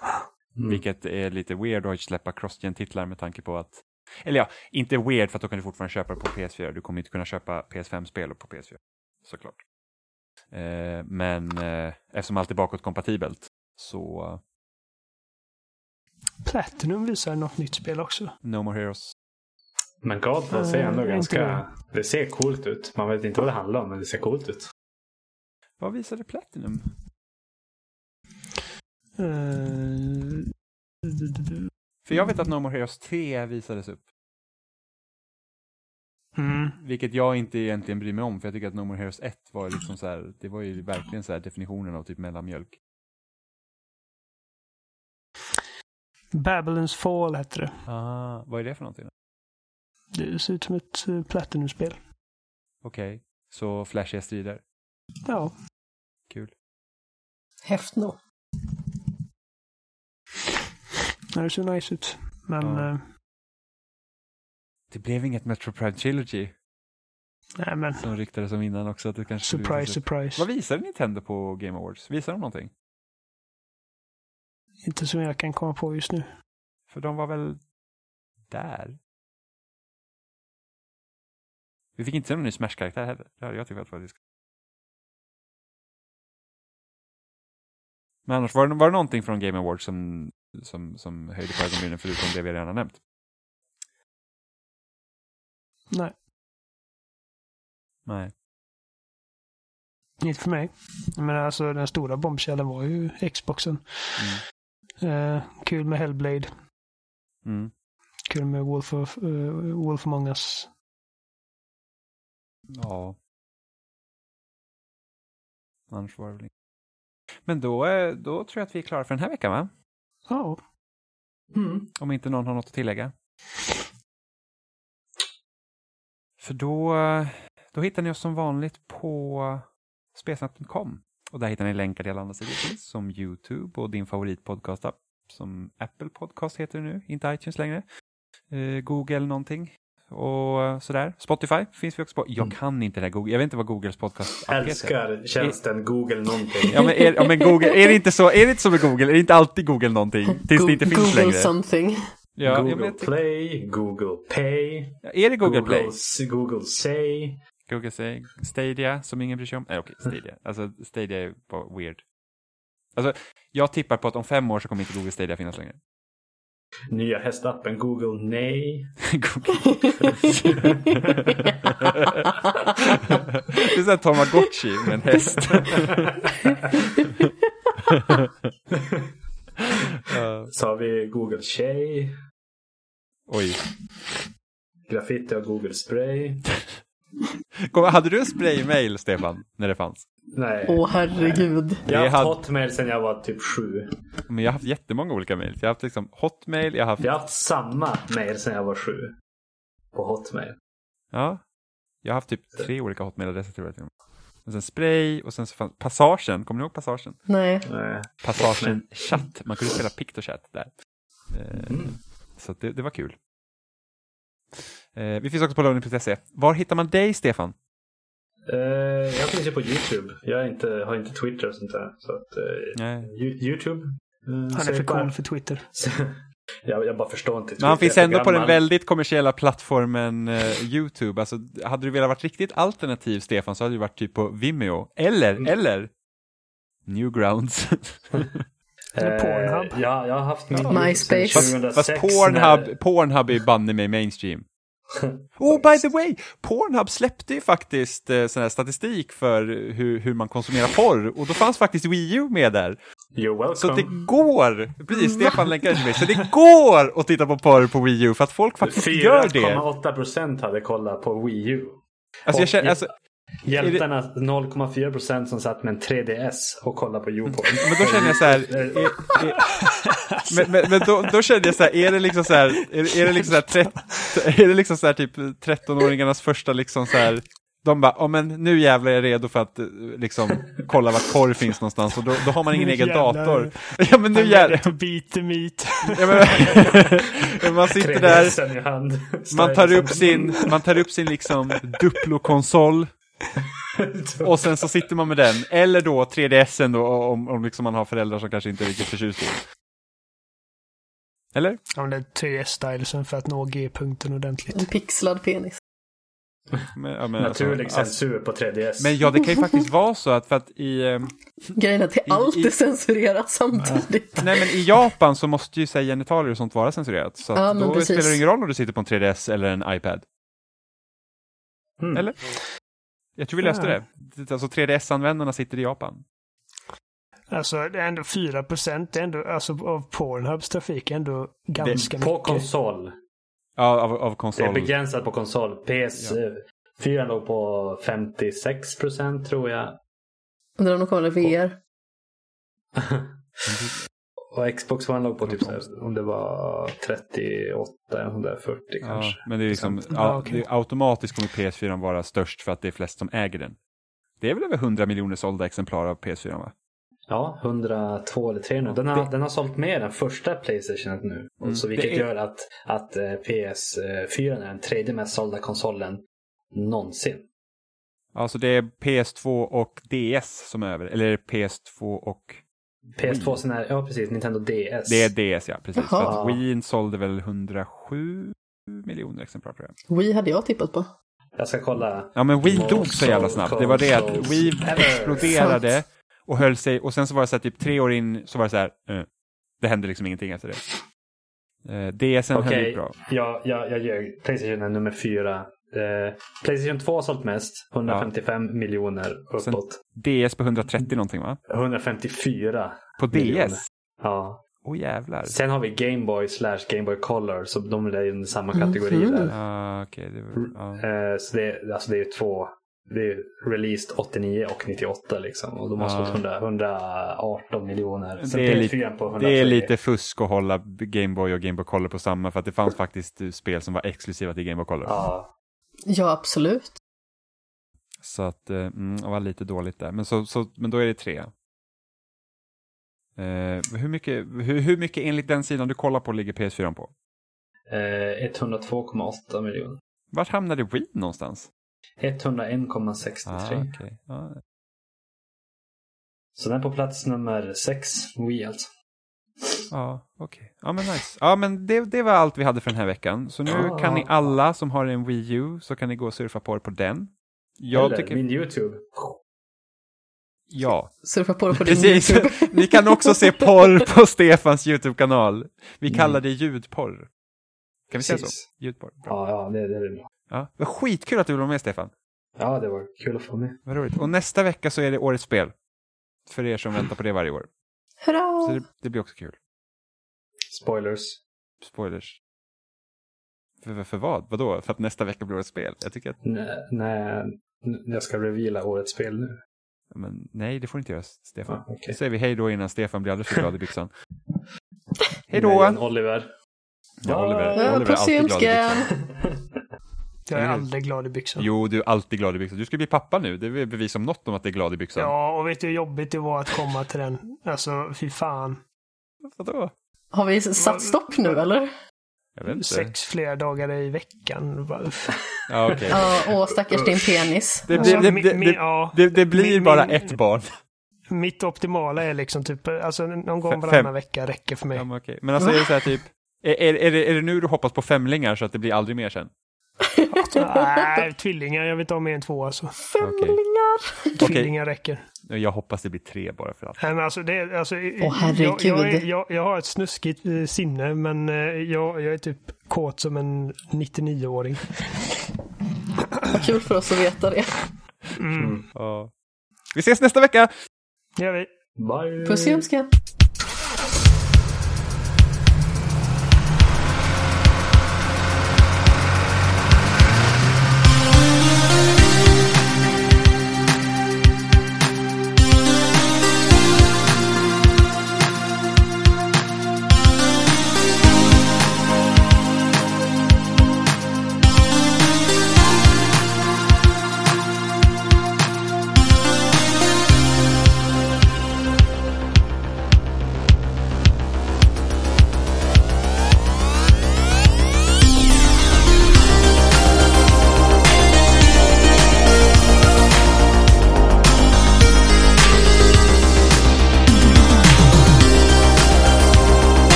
Mm. Vilket är lite weird att släppa cross-gen-titlar med tanke på att... Eller ja, inte weird för att då kan du fortfarande köpa det på PS4. Du kommer inte kunna köpa PS5-spel på PS4. Såklart. Eh, men eh, eftersom allt är bakåtkompatibelt så Platinum visar något nytt spel också. No More Heroes. Men Godfall ser ändå Eh, ganska... inte Det ser coolt ut. Man vet inte vad det handlar om, men det ser coolt ut. Vad visade Platinum? Eh, För jag vet att No More Heroes 3 visades upp. Mm. Vilket jag inte egentligen bryr mig om, för jag tycker att No More Heroes 1 var liksom så här, det var ju verkligen så här definitionen av typ mellanmjölk. Babylons Fall hette det. Ah, vad är det för någonting? Det ser ut som ett uh, Platinum-spel. Okej, så flashiga strider. Ja. Kul. Häftno. Nej, det ser nice ut. Men Ja. eh, Det blev inget Metro Prime Trilogy nej, men som ryktades om innan också. Att det kanske surprise, surprise. Vad visade Nintendo på Game Awards? Visade de någonting? Inte som jag kan komma på just nu. För de var väl där? Vi fick inte se någon ny Smash-karaktär heller. Det hade jag tyckt var disk. Men annars, var det, var det någonting från Game Awards som, som, som höjde på ögonbrynen förutom det vi redan nämnt? Nej, Nej. inte för mig. Menar, alltså den stora bombkällan var ju Xboxen. Eh, kul med Hellblade. Mm. Kul med Wolf of, eh, Wolf Among Us. Ja. Annars var det väl inget. Men då, eh, då tror jag att vi är klara för den här veckan va? Ja, Mm. Om inte någon har något att tillägga. För då, då hittar ni oss som vanligt på spelsnack.com. Och där hittar ni länkar till alla andra sidor som YouTube och din favoritpodcast-app som Apple Podcast heter det nu, inte iTunes längre. Eh, Google någonting och eh, sådär. Spotify finns vi också på. Jag kan inte det här Google, jag vet inte vad Googles podcast-app heter. Älskar tjänsten Google någonting. Ja men, är, ja men Google, är det inte så, är det inte som med Google, är det inte alltid Google någonting? Tills det inte finns Google längre. something. Ja, Google jag Play, Google Pay, Ja, är det Google, Play? Google Say. Google säger Stadia, som ingen bryr sig om. Nej, okej, Stadia. Alltså, Stadia är bara weird. Alltså, jag tippar på att om fem år så kommer inte Google Stadia finnas längre. Nya hästappen Google Nej. Google. det är såhär Tamagotchi med en häst. Så har vi Google Tjej. oj. Graffiti och Google Spray. Kom, hade du en spraymail, Stefan, när det fanns? Nej. Åh herregud. Jag har haft Hotmail sedan jag var typ sju. Men jag har haft jättemånga olika mail. Jag har haft liksom Hotmail, jag har haft... Jag har haft samma mail sedan jag var sju. På Hotmail. Ja. Jag har haft typ tre olika Hotmail-adresser tror jag. till och med. Och sen Spray och sen så fanns Passagen. Kommer ni ihåg Passagen? Nej. Nej. Passagen chatt. Man kunde spela Pictochat där. Eh, Mm. Så det, det var kul. Eh, vi finns också på loading.se. Var hittar man dig, Stefan? Eh, jag finns ju på YouTube. Jag är inte, har inte Twitter och sånt där. Så att, eh, Nej. Ju- YouTube. Eh, han är för cool för Twitter. jag, jag bara förstår inte Twitter. Men han finns ändå på den väldigt kommersiella plattformen eh, YouTube. Alltså, hade du velat vara riktigt alternativ, Stefan, så hade du varit typ på Vimeo. Eller, Mm. eller Newgrounds. Eller Pornhub. Ja, jag har haft min MySpace. fast, 2006 fast Pornhub, när- Pornhub är banne mig mainstream. Oh, by the way! Pornhub släppte ju faktiskt eh, sån här statistik för hur, hur man konsumerar porr och då fanns faktiskt Wii U med där. You're welcome. Så det går, precis, Stefan länkade till mig, så det går att titta på porr på Wii U för att folk faktiskt gör det. 4,8 procent hade kollat på Wii U. Alltså jag känner, alltså, Hjältarna 0,4 procent som satt med en 3DS och kollade på YouPorn. men då känner jag så här, är, är, men, men, men då, då känner jag så här, är det liksom så här, är, är det liksom så här, trett, är det liksom så här typ 13-åringarnas första liksom så här, de bara, ja men nu jävlar är jag redo för att eh, liksom kolla vart korv finns någonstans och då, då har man ingen Nu egen jävlar. dator. Ja men nu jävlar. the meat. Ja, men, man sitter där, 3DSen i hand. man tar upp sin, man tar upp sin liksom Duplo-konsol och sen så sitter man med den. Eller då 3DSen då om, om liksom man har föräldrar som kanske inte är riktigt förtjusta i den. Eller? Använder 3S-stylesen för att nå G-punkten ordentligt. En pixlad penis. Men, ja, men, alltså, Naturlig alltså, censur på 3DS. men ja, det kan ju faktiskt vara så att för att i, eh, Grejen är att det I- allt i- är censurerat samtidigt. nej men i Japan så måste ju säga genitalier och sånt vara censurerat. Så Ja, men då precis. spelar det ingen roll om du sitter på en 3DS eller en iPad. Mm. Eller? Jag tror vi löste Ja. det. Alltså 3DS-användarna sitter i Japan. Alltså det är ändå 4 procent alltså, av Pornhubs trafik är ändå ganska På mycket. konsol. Ja, av, av Det är konsol. begränsat på konsol. PS4 låg på 56 procent tror jag. Undrar om de kommer i VR. Och Xbox One låg på typ så här, om det var 38 eller sånt där 40 Ja, kanske. men det är liksom, okej. det är automatiskt kommer PS4 vara störst för att det är flest som äger den. Det är väl över 100 miljoner sålda exemplar av PS4 va? Ja, 102 eller 300. Den har, Det- den har sålt mer än första Playstation nu. Mm, så vilket det är- gör att, att eh, PS4 är den tredje mest sålda konsolen någonsin. Alltså det är PS2 och DS som är över, eller är det PS2 och PS2 sen är, ja precis, Nintendo DS. det är DS ja, precis. För att Wii sålde väl 107 miljoner exemplar tror jag. Wii hade jag tippat på. Jag ska kolla. Ja men Wii dog så jävla snabbt. Det var det att Wii ever. exploderade och höll sig och sen så var det så här typ tre år in så var det så här, eh, det hände liksom ingenting efter det. Eh, DSen höll Okej, ut bra. jag, jag, jag ljög. Playstation är nummer fyra. Eh, Playstation 2 har sålt mest. 155 miljoner Sen- uppåt. DS på 130 någonting va? 154 På miljoner. DS? Ja. Åh jävlar. Sen har vi Game Boy slash Game Boy Color. Så de är i samma Mhm. kategori där. Ja, okej. det var- ja. Eh, så det, är- alltså det är två. Det är released 89 och 98 liksom. Och de har Ja. sålt 100, 118 miljoner. Sen Det är, PS4 lite, på 103. det är lite fusk att hålla Game Boy och Game Boy Color på samma för att det fanns faktiskt spel som var exklusiva till Game Boy Color. Ja. Ja, absolut. Så att eh, mm, det var lite dåligt där. Men, så, så, men då är det tre. Eh, hur, mycket, hur, hur mycket enligt den sidan du kollar på ligger PS4 på? Eh, 102,8 miljoner. Vart hamnade Wii någonstans? 101,63. Ah, okej. Ja, Så den är på plats nummer 6. Wii alltså. Ja, okej. Ja, men nice. Ja, men det, det var allt vi hade för den här veckan. Så nu Ja. kan ni alla som har en Wii U så kan ni gå och surfa på det på den. Jag Eller tycker, min YouTube. ja. Surfa på det på din Precis. YouTube. ni kan också se porr på Stefans YouTube-kanal. Vi kallar det ljudporr. Kan vi säga så? Precis. Ljudporr. Bra. Ja, ja det, det är bra. Ja. Vad skitkul att du vara med Stefan. Ja, det var kul att få med. Vad roligt. Och nästa vecka så är det årets spel. För er som väntar på det varje år. Så Hurra! det, det blir också kul. Spoilers. Spoilers. För, för, för vad? Vadå? För att nästa vecka blir årets spel? Jag tycker att, Nej, nej, jag ska reveala årets spel nu. men, nej det får inte göra Stefan. Okej. Då säger vi hej då innan Stefan blir alldeles för glad i byxan. Hej då! Oliver. Ja, Oliver, Ja, Oliver är alltid glad i byxan. Jag är aldrig glad i byxan. Jo, du är alltid glad i byxan. Du ska bli pappa nu. Det är bevis om något om att det är glad i byxan. Ja, och vet du hur jobbigt det var att komma till den? Alltså, fy fan. Vadå? Har vi satt stopp nu eller? Jag vet inte. Sex flera dagar i veckan. Ja, okej. Ja, åh stackars din penis. Det, Alltså, blir- det, det, det, ja. det, det blir Min- bara min- ett barn. Mitt optimala är liksom typ, alltså någon gång varannan vecka räcker för mig. Ja, men, okej. men alltså är det så här typ, är, är, är, det, är det nu du hoppas på femlingar så att det blir aldrig mer sen? Nej, tvillingar. Jag vill inte ha mer än två alltså. Femlingar! Tvillingar räcker. Jag hoppas det blir tre bara för allt. Nej, men alltså, det, alltså, Åh, herregud. jag, jag, är- jag, jag har ett snuskigt eh, sinne, men eh, jag, jag är typ kåt som en 99-åring. Vad kul för oss att veta det. Ja. Vi ses nästa vecka! Det gör vi. Bye. Puss i ömskan!